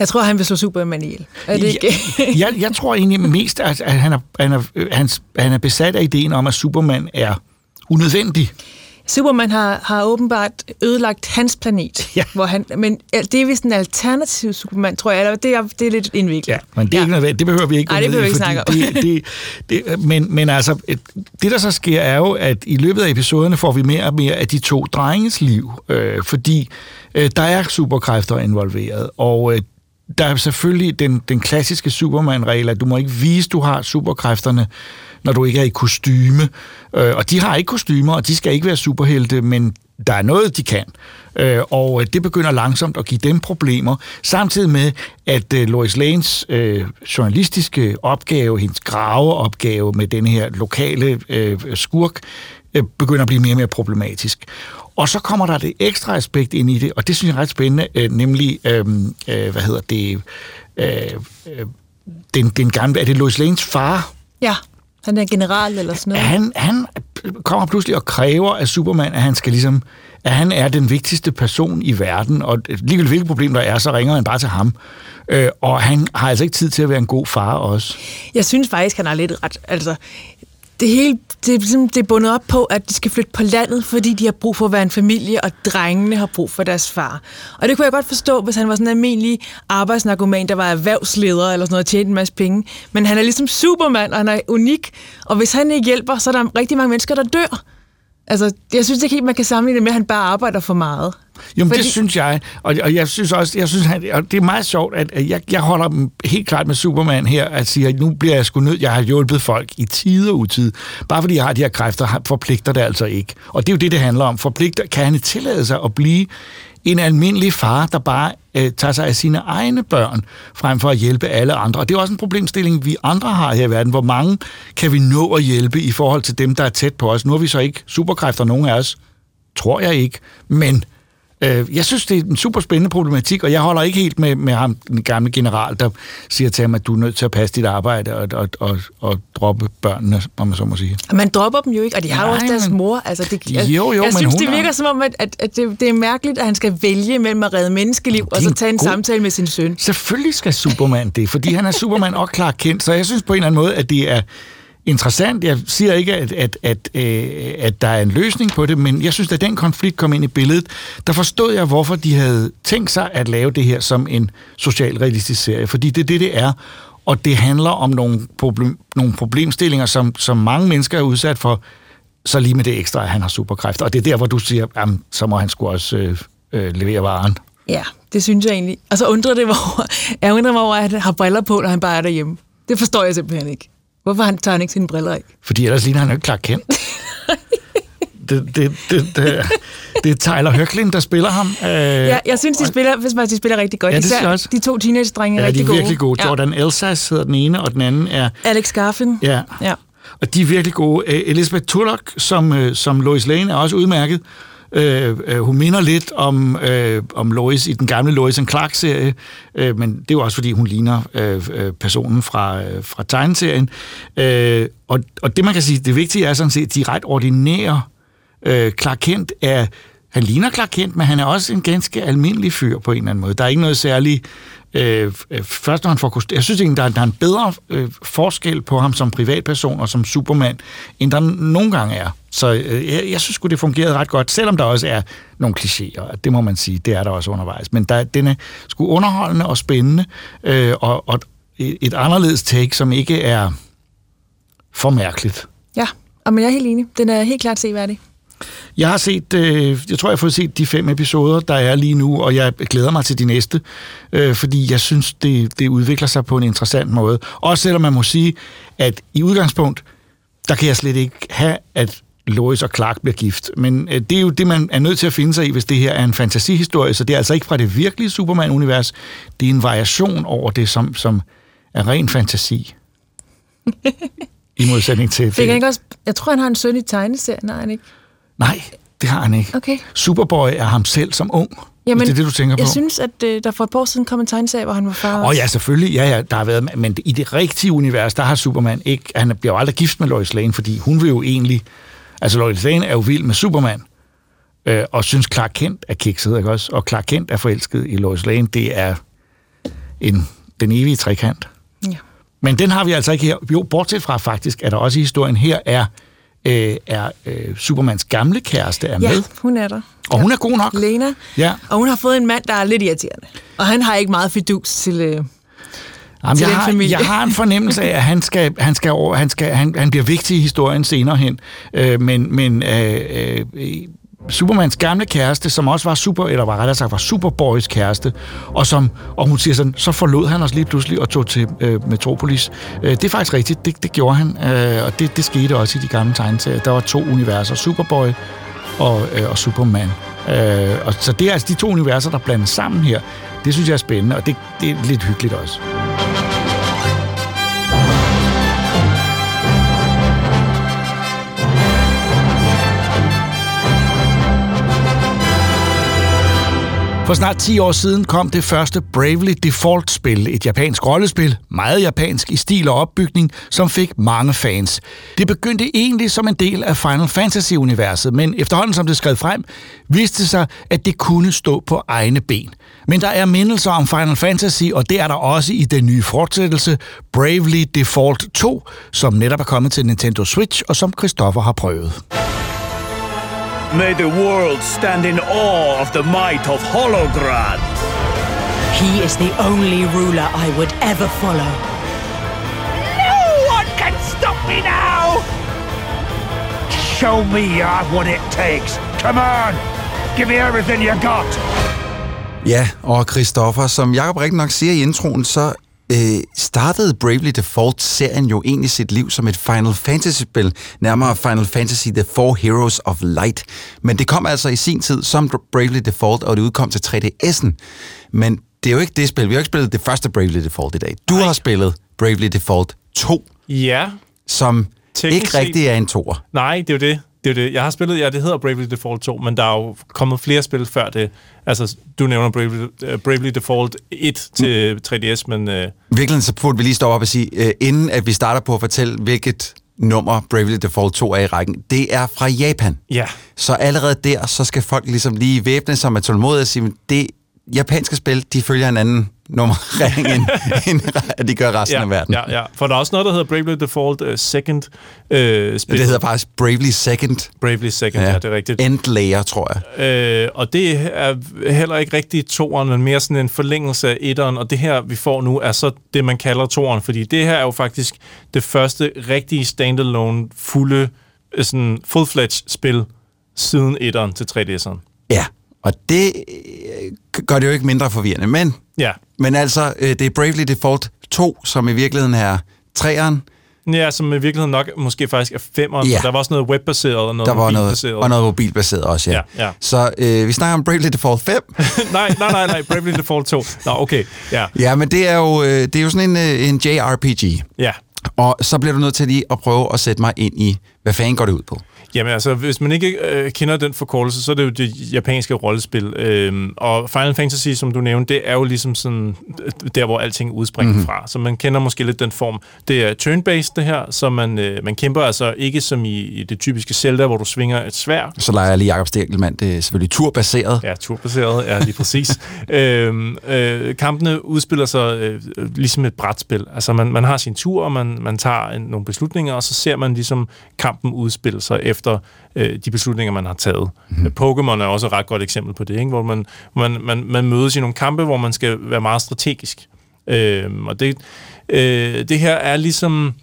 Jeg tror, han vil slå Superman ihjel. Er det ikke? [LAUGHS] jeg, jeg tror egentlig mest, at, at han, er, han, er, øh, han, han er besat af ideen om, at Superman er unødvendig. Superman har, har åbenbart ødelagt hans planet. [LAUGHS] Ja. Hvor han, men ja, det er vist en alternativ Superman, tror jeg. Eller det, er, det er lidt indviklet. Ja, men det, er ikke noget, det behøver vi ikke Nej, det behøver vi ikke snakke om. det, det, det, men, men altså, et- det der så sker er jo, at i løbet af episoderne får vi mere og mere af de to drenges liv, øh, fordi øh, der er superkræfter involveret, og øh, der er selvfølgelig den, den klassiske Superman-regel, at du må ikke vise, du har superkræfterne, når du ikke er i kostyme. Øh, og de har ikke kostymer, og de skal ikke være superhelte, men der er noget, de kan. Øh, og øh, det begynder langsomt at give dem problemer, samtidig med, at øh, Lois Lanes øh, journalistiske opgave, hendes graveopgave med den her lokale øh, skurk, øh, begynder at blive mere og mere problematisk. Og så kommer der det ekstra aspekt ind i det, og det synes jeg er ret spændende, øh, nemlig, øh, øh, hvad hedder det, øh, øh, den, den gamle, er det Lois Lanes far, Ja, han er general eller sådan noget. han, han kommer pludselig og kræver af Superman, at han skal ligesom, at han er den vigtigste person i verden, og ligegyldigt hvilket problem der er, så ringer han bare til ham. Øh, og han har altså ikke tid til at være en god far også. Jeg synes faktisk, han har lidt ret. Altså, det hele det er, ligesom, det er bundet op på, at de skal flytte på landet, fordi de har brug for at være en familie, og drengene har brug for deres far. Og det kunne jeg godt forstå, hvis han var sådan en almindelig arbejdsnarkoman, der var erhvervsleder eller sådan noget, og tjente en masse penge. Men han er ligesom Superman, og han er unik. Og hvis han ikke hjælper, så er der rigtig mange mennesker, der dør. Altså, jeg synes ikke helt, man kan sammenligne det med, at han bare arbejder for meget. Jo, Fordi- det synes jeg, og, og jeg synes også, jeg synes, han, og det er meget sjovt, at at jeg, jeg holder dem helt klart med Superman her, at sige, at nu bliver jeg sgu nødt, jeg har hjulpet folk i tid og utid. Bare fordi jeg har de her kræfter, har- forpligter det altså ikke. Og det er jo det, det handler om. Forpligter, kan han tillade sig at blive en almindelig far, der bare øh, tager sig af sine egne børn, frem for at hjælpe alle andre. Og det er også en problemstilling, vi andre har her i verden. Hvor mange kan vi nå at hjælpe i forhold til dem, der er tæt på os? Nu har vi så ikke superkræfter, nogen af os. Tror jeg ikke. Men Øh, jeg synes, det er en super spændende problematik, og jeg holder ikke helt med, med ham, den gamle general, der siger til ham, at du er nødt til at passe dit arbejde og, og, og, og droppe børnene, om man så må sige. Man dropper dem jo ikke, og de har jo også deres men- mor. Altså, det, Jo, jo, jeg synes, det er- virker som om, at, at, at det, det er mærkeligt, at han skal vælge mellem at redde menneskeliv, og så tage en god- samtale med sin søn. Selvfølgelig skal Superman det, fordi han er Superman og Clark Kent, så jeg synes på en eller anden måde, at det er interessant. Jeg siger ikke, at, at, at, øh, at der er en løsning på det, men jeg synes, at den konflikt kom ind i billedet, der forstod jeg, hvorfor de havde tænkt sig at lave det her som en socialrealistisk serie, fordi det er det, det er, og det handler om nogle, problem, nogle problemstillinger, som, som mange mennesker er udsat for, så lige med det ekstra, at han har superkræfter. Og det er der, hvor du siger, jamen, så må han skulle også øh, øh, levere varen. Ja, det synes jeg egentlig. Og så undrer det mig over, jeg undrer mig over, at han har briller på, når han bare er derhjemme. Det forstår jeg simpelthen ikke. Hvorfor han tager han ikke sine briller af? Fordi ellers ligner han jo ikke Clark Kent. [LAUGHS] det, det, det, det, det er Tyler Hoechlin, der spiller ham. Øh, Ja, jeg synes, de spiller, hvis man, de spiller rigtig godt. Ja, det Især også. de to teenage-drenge er ja, de rigtig er gode. virkelig gode. Ja. Jordan Elsas hedder den ene, og den anden er... Alex Garfin. Ja, ja. og de er virkelig gode. Elizabeth Tulloch, som, øh, som Lois Lane, er også udmærket. Øh, øh, hun minder lidt om, øh, om Lois i den gamle Lois and Clark-serie, øh, men det er jo også, fordi hun ligner øh, øh, personen fra, øh, fra tegneserien. Øh, og, og det, man kan sige, det vigtige er sådan set, at de er ret ordinære. Øh, Clark Kent er... Han ligner Clark Kent, men han er også en ganske almindelig fyr på en eller anden måde. Der er ikke noget særligt... Øh, øh, først når han får kostymer. Jeg synes egentlig, der er, der er en bedre øh, forskel på ham som privatperson og som Superman, end der nogle gange er. Så øh, jeg, jeg synes det fungerede ret godt, selvom der også er nogle klichéer. Det må man sige, det er der også undervejs. Men der, den er sgu underholdende og spændende, øh, og, og et, et anderledes take, som ikke er for mærkeligt. Ja, og men jeg er helt enig. Den er helt klart seværdig. Jeg har set, øh, jeg tror, jeg har fået set de fem episoder, der er lige nu, og jeg glæder mig til de næste, øh, fordi jeg synes, det, det udvikler sig på en interessant måde. Også selvom man må sige, at i udgangspunkt, der kan jeg slet ikke have, at Lois og Clark bliver gift. Men øh, det er jo det, man er nødt til at finde sig i, hvis det her er en fantasihistorie, så det er altså ikke fra det virkelige Superman-univers, det er en variation over det, som, som er ren fantasi. [LAUGHS] I modsætning til... Fik han ikke også, jeg tror, han har en søn i tegneserien, har han ikke? Nej, det har han ikke. Okay. Superboy er ham selv som ung. Jamen, det er det, du tænker på? Jeg synes, at øh, der for et par år siden kom en tegneserie, hvor han var far. Åh oh, ja, selvfølgelig. Ja, ja, der har været, men i det rigtige univers, der har Superman ikke... Han bliver jo aldrig gift med Lois Lane, fordi hun vil jo egentlig... Altså, Lois Lane er jo vild med Superman, øh, og synes Clark Kent er kikset, ikke også? Og Clark Kent er forelsket i Lois Lane. Det er... end den evige trekant. Ja. Men den har vi altså ikke her. Jo, bortset fra faktisk, at der også i historien her er, øh, er øh, Supermans gamle kæreste er Ja, med. hun er der. Og hun er god nok. Lena. Ja. Og hun har fået en mand, der er lidt irriterende. Og han har ikke meget fidus til, øh, Jamen, jeg, har, familie. jeg har en fornemmelse af, at han, skal, han, skal over, han, skal, han, han bliver vigtig i historien senere hen. Øh, men men øh, øh, Supermans gamle kæreste, som også var super, eller var rettere sagt var Superboys kæreste, og som og hun siger sådan, så forlod han os lige pludselig og tog til øh, Metropolis. Øh, det er faktisk rigtigt, det, det gjorde han, øh, og det, det skete også i de gamle tegneserier. Der var to universer, Superboy og, øh, og Superman. Øh, og så det er altså de to universer, der blandes sammen her. Det synes jeg er spændende, og det, det er lidt hyggeligt også. For snart 10 år siden kom det første Bravely Default-spil, et japansk rollespil, meget japansk i stil og opbygning, som fik mange fans. Det begyndte egentlig som en del af Final Fantasy-universet, men efterhånden som det skred frem, viste sig, at det kunne stå på egne ben. Men der er mindelser om Final Fantasy, og det er der også i den nye fortsættelse, Bravely Default 2, som netop er kommet til Nintendo Switch, og som Christoffer har prøvet. May the world stand in awe of the might of Holograd. He is the only ruler I would ever follow. No one can stop me now! Show me you what it takes. Come on! Give me everything you got! Ja, og Christoffer, som Jacob rigtig nok siger i introen, så øh, startede Bravely Default-serien jo egentlig sit liv som et Final Fantasy-spil, nærmere Final Fantasy The Four Heroes of Light. Men det kom altså i sin tid som Bravely Default, og det udkom til 3DS'en. Men det er jo ikke det spil. Vi har ikke spillet det første Bravely Default i dag. Du har spillet Bravely Default 2, Ja, som Teknisk ikke rigtig er en toer. Nej, det er jo det. Det er det. Jeg har spillet, ja, det hedder Bravely Default 2, men der er jo kommet flere spil før det. Altså, du nævner Bravely, uh, Bravely Default 1 til 3DS, men... Uh, I virkeligheden så burde vi lige stoppe op og sige, øh, inden at vi starter på at fortælle, hvilket nummer Bravely Default 2 er i rækken, det er fra Japan. Ja. Så allerede der, så skal folk ligesom lige væbne sig med tålmodighed og sige, "Men det japanske spil, de følger en anden nummerering, end, [LAUGHS] end de gør resten ja, af verden. Ja, ja. For der er også noget, der hedder Bravely Default uh, Second uh, spil. Det hedder faktisk Bravely Second. Bravely Second, ja, ja det er rigtigt. End Layer, tror jeg. Øh, og det er heller ikke rigtig toeren, men mere sådan en forlængelse af etteren, og det her, vi får nu, er så det, man kalder toeren, fordi det her er jo faktisk det første rigtige standalone, fulde, sådan full-fledged spil siden etteren til 3DS'eren. Ja, og det øh, gør det jo ikke mindre forvirrende, men, Ja. men altså, øh, det er Bravely Default 2, som i virkeligheden er træeren. Ja, som i virkeligheden nok måske faktisk er femeren, Ja. ja. der var også noget webbaseret og noget Der var noget, mobilbaseret. og noget mobilbaseret også, ja. Ja, ja. Så øh, vi snakker om Bravely Default 5. [LAUGHS] nej, nej, nej, nej, Bravely Default 2. Nå, okay, ja. Ja, men det er jo, øh, det er jo sådan en, øh, en JRPG. Ja. Og så bliver du nødt til lige at prøve at sætte mig ind i, hvad fanden går det ud på? Jamen altså, hvis man ikke øh, kender den forkortelse, så er det jo det japanske rollespil. Øhm, og Final Fantasy, som du nævnte, det er jo ligesom sådan, øh, der, hvor alting udspringer Mhm. mm-hmm. fra. Så man kender måske lidt den form. Det er turn-based, det her, så man, øh, man kæmper altså ikke som i, i det typiske Zelda, hvor du svinger et svær. Så leger jeg lige Jacob Stikkelmann. Det er selvfølgelig turbaseret. Ja, turbaseret, ja, lige præcis. [LAUGHS] øhm, øh, kampene udspiller sig øh, øh, ligesom et brætspil. Altså, man, man har sin tur, og man, man tager en, nogle beslutninger, og så ser man ligesom kampen udspille sig efter øh, de beslutninger, man har taget. Mm. Pokémon er også et ret godt eksempel på det, ikke? hvor man, man, man, man mødes i nogle kampe, hvor man skal være meget strategisk. Øhm, og det, øh, det her er ligesom...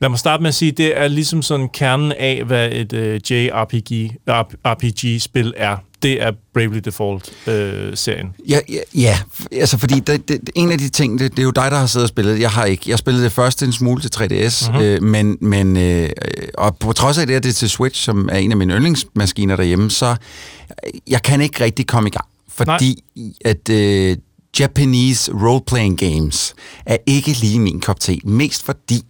Lad mig starte med at sige, det er ligesom sådan kernen af, hvad et øh, JRPG RPG-spil er. Det er Bravely Default-serien. Ja, ja, ja, altså fordi det, det, en af de ting, det, det er jo dig, der har siddet og spillet. Jeg har ikke. Jeg spillede det første en smule til 3DS, Mhm. øh, men, men øh, og på trods af det, at det er til Switch, som er en af mine yndlingsmaskiner derhjemme, så øh, jeg kan ikke rigtig komme i gang. Fordi Nej. at øh, Japanese role-playing games er ikke lige min kop te. Mest fordi,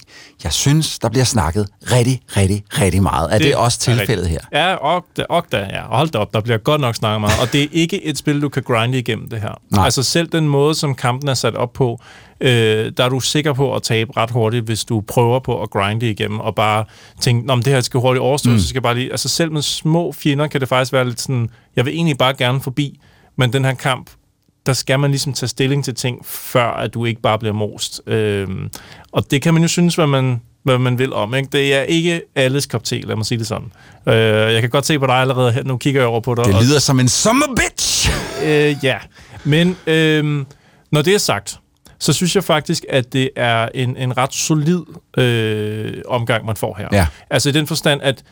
jeg synes, der bliver snakket rigtig, rigtig, rigtig meget. Er det, det også tilfældet her? Ja, og og da, ja. Hold da op, der bliver godt nok snakket meget. Og det er ikke et spil, du kan grinde igennem det her. Nej. Altså selv den måde, som kampen er sat op på, øh, der er du sikker på at tabe ret hurtigt, hvis du prøver på at grinde igennem, og bare tænke, om det her skal hurtigt overstå, mm. så skal jeg bare lige... Altså selv med små fjender kan det faktisk være lidt sådan, jeg vil egentlig bare gerne forbi, men den her kamp, der skal man ligesom tage stilling til ting, før at du ikke bare bliver most. Øhm, og det kan man jo synes, hvad man, hvad man vil om. Ikke? Det er ikke alles kop te, lad mig sige det sådan. Øh, jeg kan godt se på dig allerede her, nu kigger jeg over på dig. Det og- lyder som en summer bitch! Øh, ja, men øh, når det er sagt, så synes jeg faktisk, at det er en, en ret solid øh, omgang, man får her. Ja. Altså i den forstand, at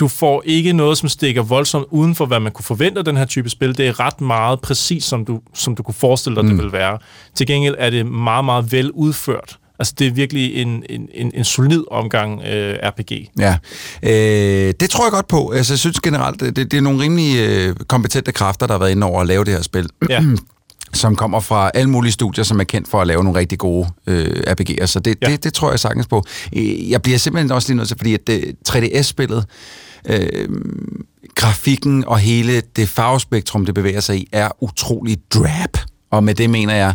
du får ikke noget, som stikker voldsomt uden for, hvad man kunne forvente af den her type spil. Det er ret meget præcis, som du, som du kunne forestille dig, mm. det ville være. Til gengæld er det meget, meget vel udført. Altså, det er virkelig en, en, en, en solid omgang øh, RPG. Ja, øh, det tror jeg godt på. Altså, jeg synes generelt, det, det er nogle rimelig øh, kompetente kræfter, der har været inde over at lave det her spil. Ja. [CLEARS THROAT] som kommer fra alle mulige studier, som er kendt for at lave nogle rigtig gode øh, RPG'er. Så det, ja. det, det tror jeg sagtens på. Øh, Jeg bliver simpelthen også lige nødt til, fordi at det, 3DS-spillet, øh, grafikken og hele det farvespektrum, det bevæger sig i, er utrolig drab. Og med det mener jeg,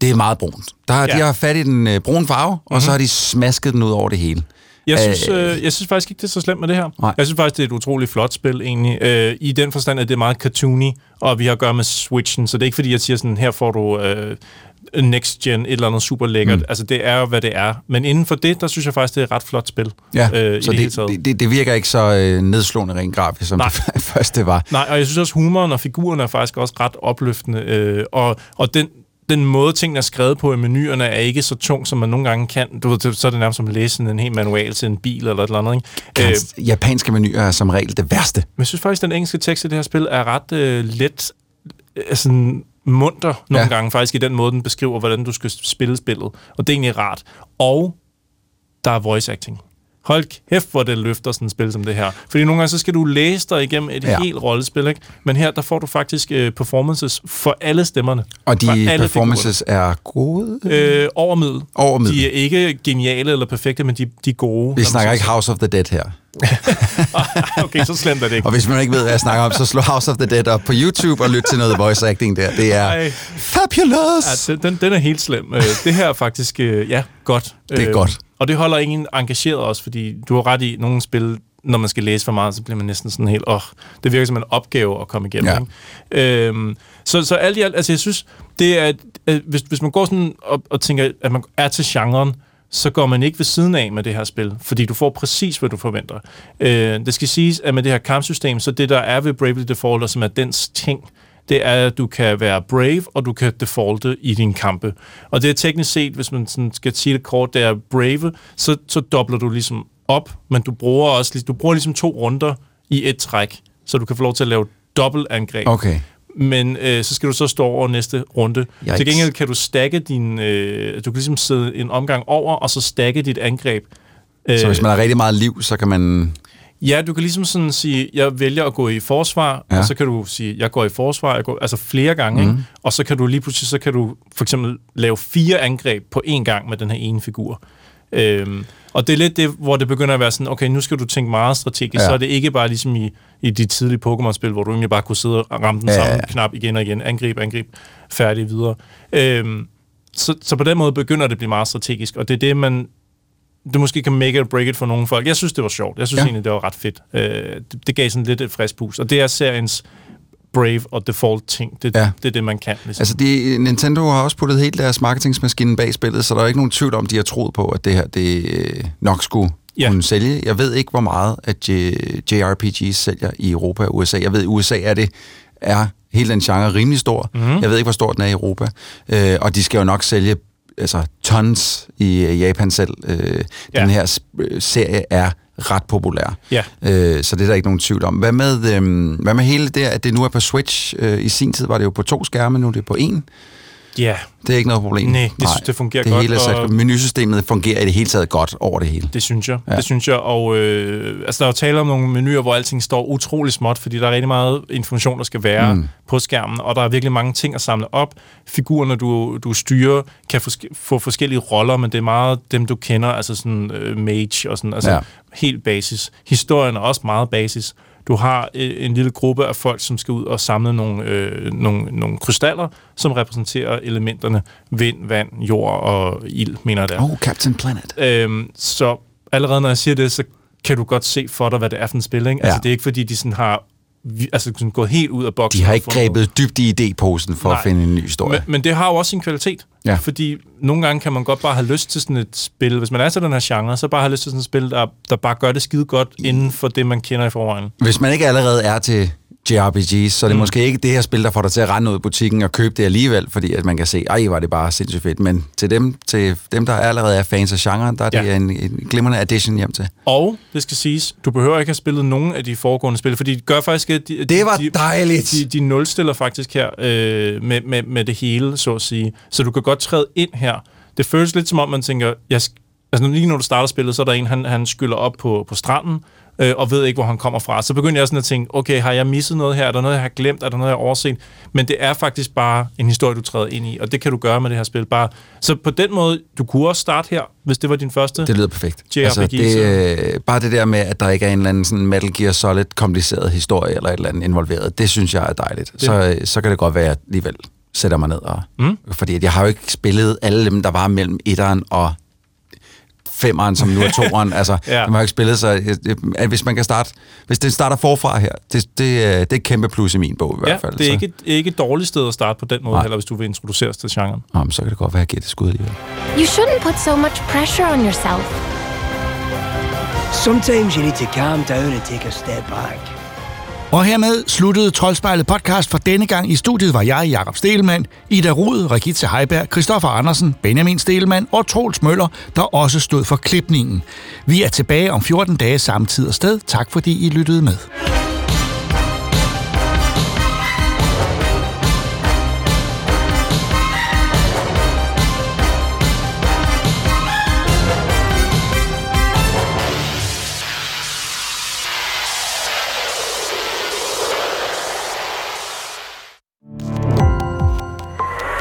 det er meget brunt. Der, ja. De har fat i den øh, brune farve, mm-hmm. og så har de smasket den ud over det hele. Jeg synes, øh, jeg synes faktisk ikke, det er så slemt med det her. Nej. Jeg synes faktisk, det er et utroligt flot spil, egentlig. Øh, I den forstand, at det er meget cartoony, og vi har at gøre med Switchen, så det er ikke fordi, jeg siger sådan, her får du øh, next gen, et eller andet super lækkert. Mm. Altså, det er hvad det er. Men inden for det, der synes jeg faktisk, det er et ret flot spil. Ja, øh, så det, det, det, det, virker ikke så øh, nedslående rent grafisk, som Nej. det [LAUGHS] første var. Nej, og jeg synes også, humoren og figurerne er faktisk også ret opløftende. Øh, og, og den, den måde, tingene er skrevet på i menuerne, er ikke så tung, som man nogle gange kan. Du ved, så er det nærmest som at læse en helt manual til en bil eller et eller andet. Ikke? Øh, Øh, Japanske menuer er som regel det værste. Men jeg synes faktisk, at den engelske tekst i det her spil er ret øh, let, øh, sådan munter nogle ja. gange, faktisk i den måde, den beskriver, hvordan du skal spille spillet. Og det er egentlig rart. Og der er voice acting. Hold kæft, hvor det løfter sådan et spil som det her. Fordi nogle gange, så skal du læse dig igennem et Ja. helt rollespil, ikke? Men her, der får du faktisk øh, performances for alle stemmerne. Og de alle performances er gode. Øh, over middel. Over middel. De er ikke geniale eller perfekte, men de, de er gode. Vi snakker ikke House of the Dead her. [LAUGHS] Okay, så slemt er det ikke. Og hvis man ikke ved, hvad jeg snakker om, så slå House of the Dead op på YouTube og lyt til noget voice acting der. Det er Ej. fabulous! Ja, den, den, er helt slem. Øh, det her er faktisk, øh, ja, godt. Det er godt. Og det holder ingen engageret også, fordi du har ret i, nogle spil, når man skal læse for meget, så bliver man næsten sådan helt, åh, det virker som en opgave at komme igennem. Ja. Øhm, så, så alt i alt, altså jeg synes, det er, at hvis, hvis man går sådan og, og tænker, at man er til genren, så går man ikke ved siden af med det her spil, fordi du får præcis, hvad du forventer. Øh, det skal siges, at med det her kampsystem, så det, der er ved Bravely Default, og som er dens ting, det er, at du kan være brave, og du kan defalte i dine kampe. Og det er teknisk set, hvis man sådan skal sige det kort, det er brave, så, så dobler du ligesom op, men du bruger også du bruger ligesom to runder i et træk, så du kan få lov til at lave dobbeltangreb. Okay. Men øh, så skal du så stå over næste runde. Yikes. Til gengæld kan du stakke din... Øh, du kan ligesom sidde en omgang over, og så stakke dit angreb. Så hvis man har rigtig meget liv, så kan man... Ja, du kan ligesom sådan sige, jeg vælger at gå i forsvar, Ja. og så kan du sige, jeg går i forsvar, jeg går, altså flere gange, mm. Mhm. ikke? og så kan du lige pludselig, så kan du for eksempel lave fire angreb på én gang med den her ene figur. Øhm, og det er lidt det, hvor det begynder at være sådan, okay, nu skal du tænke meget strategisk, ja. så er det ikke bare ligesom i, i de tidlige Pokémon-spil, hvor du egentlig bare kunne sidde og ramme den Ja, samme ja. knap igen og igen, angreb, angreb, færdig videre. Øhm, så, så på den måde begynder det at blive meget strategisk, og det er det, man det måske kan make it or break it for nogle folk. Jeg synes, det var sjovt. Jeg synes Ja. egentlig, det var ret fedt. Øh, det, det gav sådan lidt et frisk pus. Og det er seriens Brave og Default ting. Det, Ja. ja. det er det, man kan. Ligesom. Altså, de, Nintendo har også puttet helt deres marketingsmaskine bag spillet, så der er ikke nogen tvivl om, de har troet på, at det her det øh, nok skulle Ja. kunne sælge. Jeg ved ikke, hvor meget at JRPGs sælger i Europa og USA. Jeg ved, i USA er det er hele den genre rimelig stor. Mhm. Jeg ved ikke, hvor stor den er i Europa. Øh, og de skal jo nok sælge altså, tons i øh, Japan selv. Øh, Ja. Den her øh, serie er ret populær. Ja. Øh, så det er der ikke nogen tvivl om. Hvad med, øhm, hvad med hele det, at det nu er på Switch? Øh, I sin tid var det jo på to skærme, nu er det på en. Ja, Det er ikke noget problem. Nej, det synes- det fungerer det godt, Hele og- Menusystemet fungerer i det hele taget godt over det hele. Det synes jeg. Ja. Det synes jeg. Og øh, altså, der er jo tale om nogle menuer, hvor alting står utrolig småt, fordi der er rigtig meget information, der skal være Mm. på skærmen, og der er virkelig mange ting at samle op. Figurerne, du, du styrer, kan få, få forskellige roller, men det er meget dem, du kender, altså sådan øh, mage og sådan, altså ja. helt basis. Historien er også meget basis. Du har øh, en lille gruppe af folk, som skal ud og samle nogle, øh, nogle, nogle krystaller, som repræsenterer elementerne vind, vand, jord og ild, mener jeg. Oh, Captain Planet. Øhm, så allerede når jeg siger det, så kan du godt se for dig, hvad det er for en spil. Ikke? Altså, Ja. det er ikke fordi, de sådan har altså, sådan gået helt ud af boksen. De har ikke fundet noget. grebet dybt i idéposen for Nej. at finde en ny historie. Men, men det har jo også sin kvalitet. Ja. Fordi nogle gange kan man godt bare have lyst til sådan et spil. Hvis man er til den her genre, så bare have lyst til sådan et spil, der, der bare gør det skide godt inden for det, man kender i forvejen. Hvis man ikke allerede er til JRPGs, så er det mm. måske ikke det her spil, der får dig til at rende ud i butikken og købe det alligevel, fordi at man kan se, ej, var det bare sindssygt fedt. Men til dem, til dem der allerede er fans af genren, der er det Ja. en, en glimrende addition hjem til. Og det skal siges, du behøver ikke have spillet nogen af de foregående spil, fordi de gør faktisk... at De, Det var de, dejligt. De, de nulstiller faktisk her øh, med, med, med det hele, så at sige. Så du kan godt træde ind her. Det føles lidt som om, man tænker, jeg, altså lige når du starter spillet, så er der en, han, han skyller op på, på stranden, øh, og ved ikke, hvor han kommer fra. Så begynder jeg sådan at tænke, okay, har jeg misset noget her? Er der noget, jeg har glemt? Er der noget, jeg har overset? Men det er faktisk bare en historie, du træder ind i, og det kan du gøre med det her spil. Bare. Så på den måde, du kunne også starte her, hvis det var din første Det lyder perfekt. JRPG. Altså, det, øh, bare det der med, at der ikke er en eller anden sådan Metal Gear Solid kompliceret historie eller et eller andet involveret, det synes jeg er dejligt. Det- Så, øh, så kan det godt være, alligevel sætter mig ned. Og, Mm. Fordi at jeg har jo ikke spillet alle dem, der var mellem etteren og femeren, som nu er toeren. [LAUGHS] altså, Ja. man har ikke spillet, så øh, øh, at hvis man kan starte, hvis det starter forfra her, det, det, er- det er et kæmpe plus i min bog i Ja, hvert fald. det er så. ikke, et, ikke et dårligt sted at starte på den måde, Nej. heller hvis du vil introduceres til genren. Nå, men så kan det godt være, at jeg giver det skud alligevel. You shouldn't put so much pressure on yourself. Sometimes you need to calm down and take a step back. Og hermed sluttede Troldspejlet podcast for denne gang. I studiet var jeg, Jakob Stelmann, Ida Rud, Regitze Heiberg, Christoffer Andersen, Benjamin Stelmann og Troels Møller, der også stod for klipningen. Vi er tilbage om 14 dage samme tid og sted. Tak fordi I lyttede med.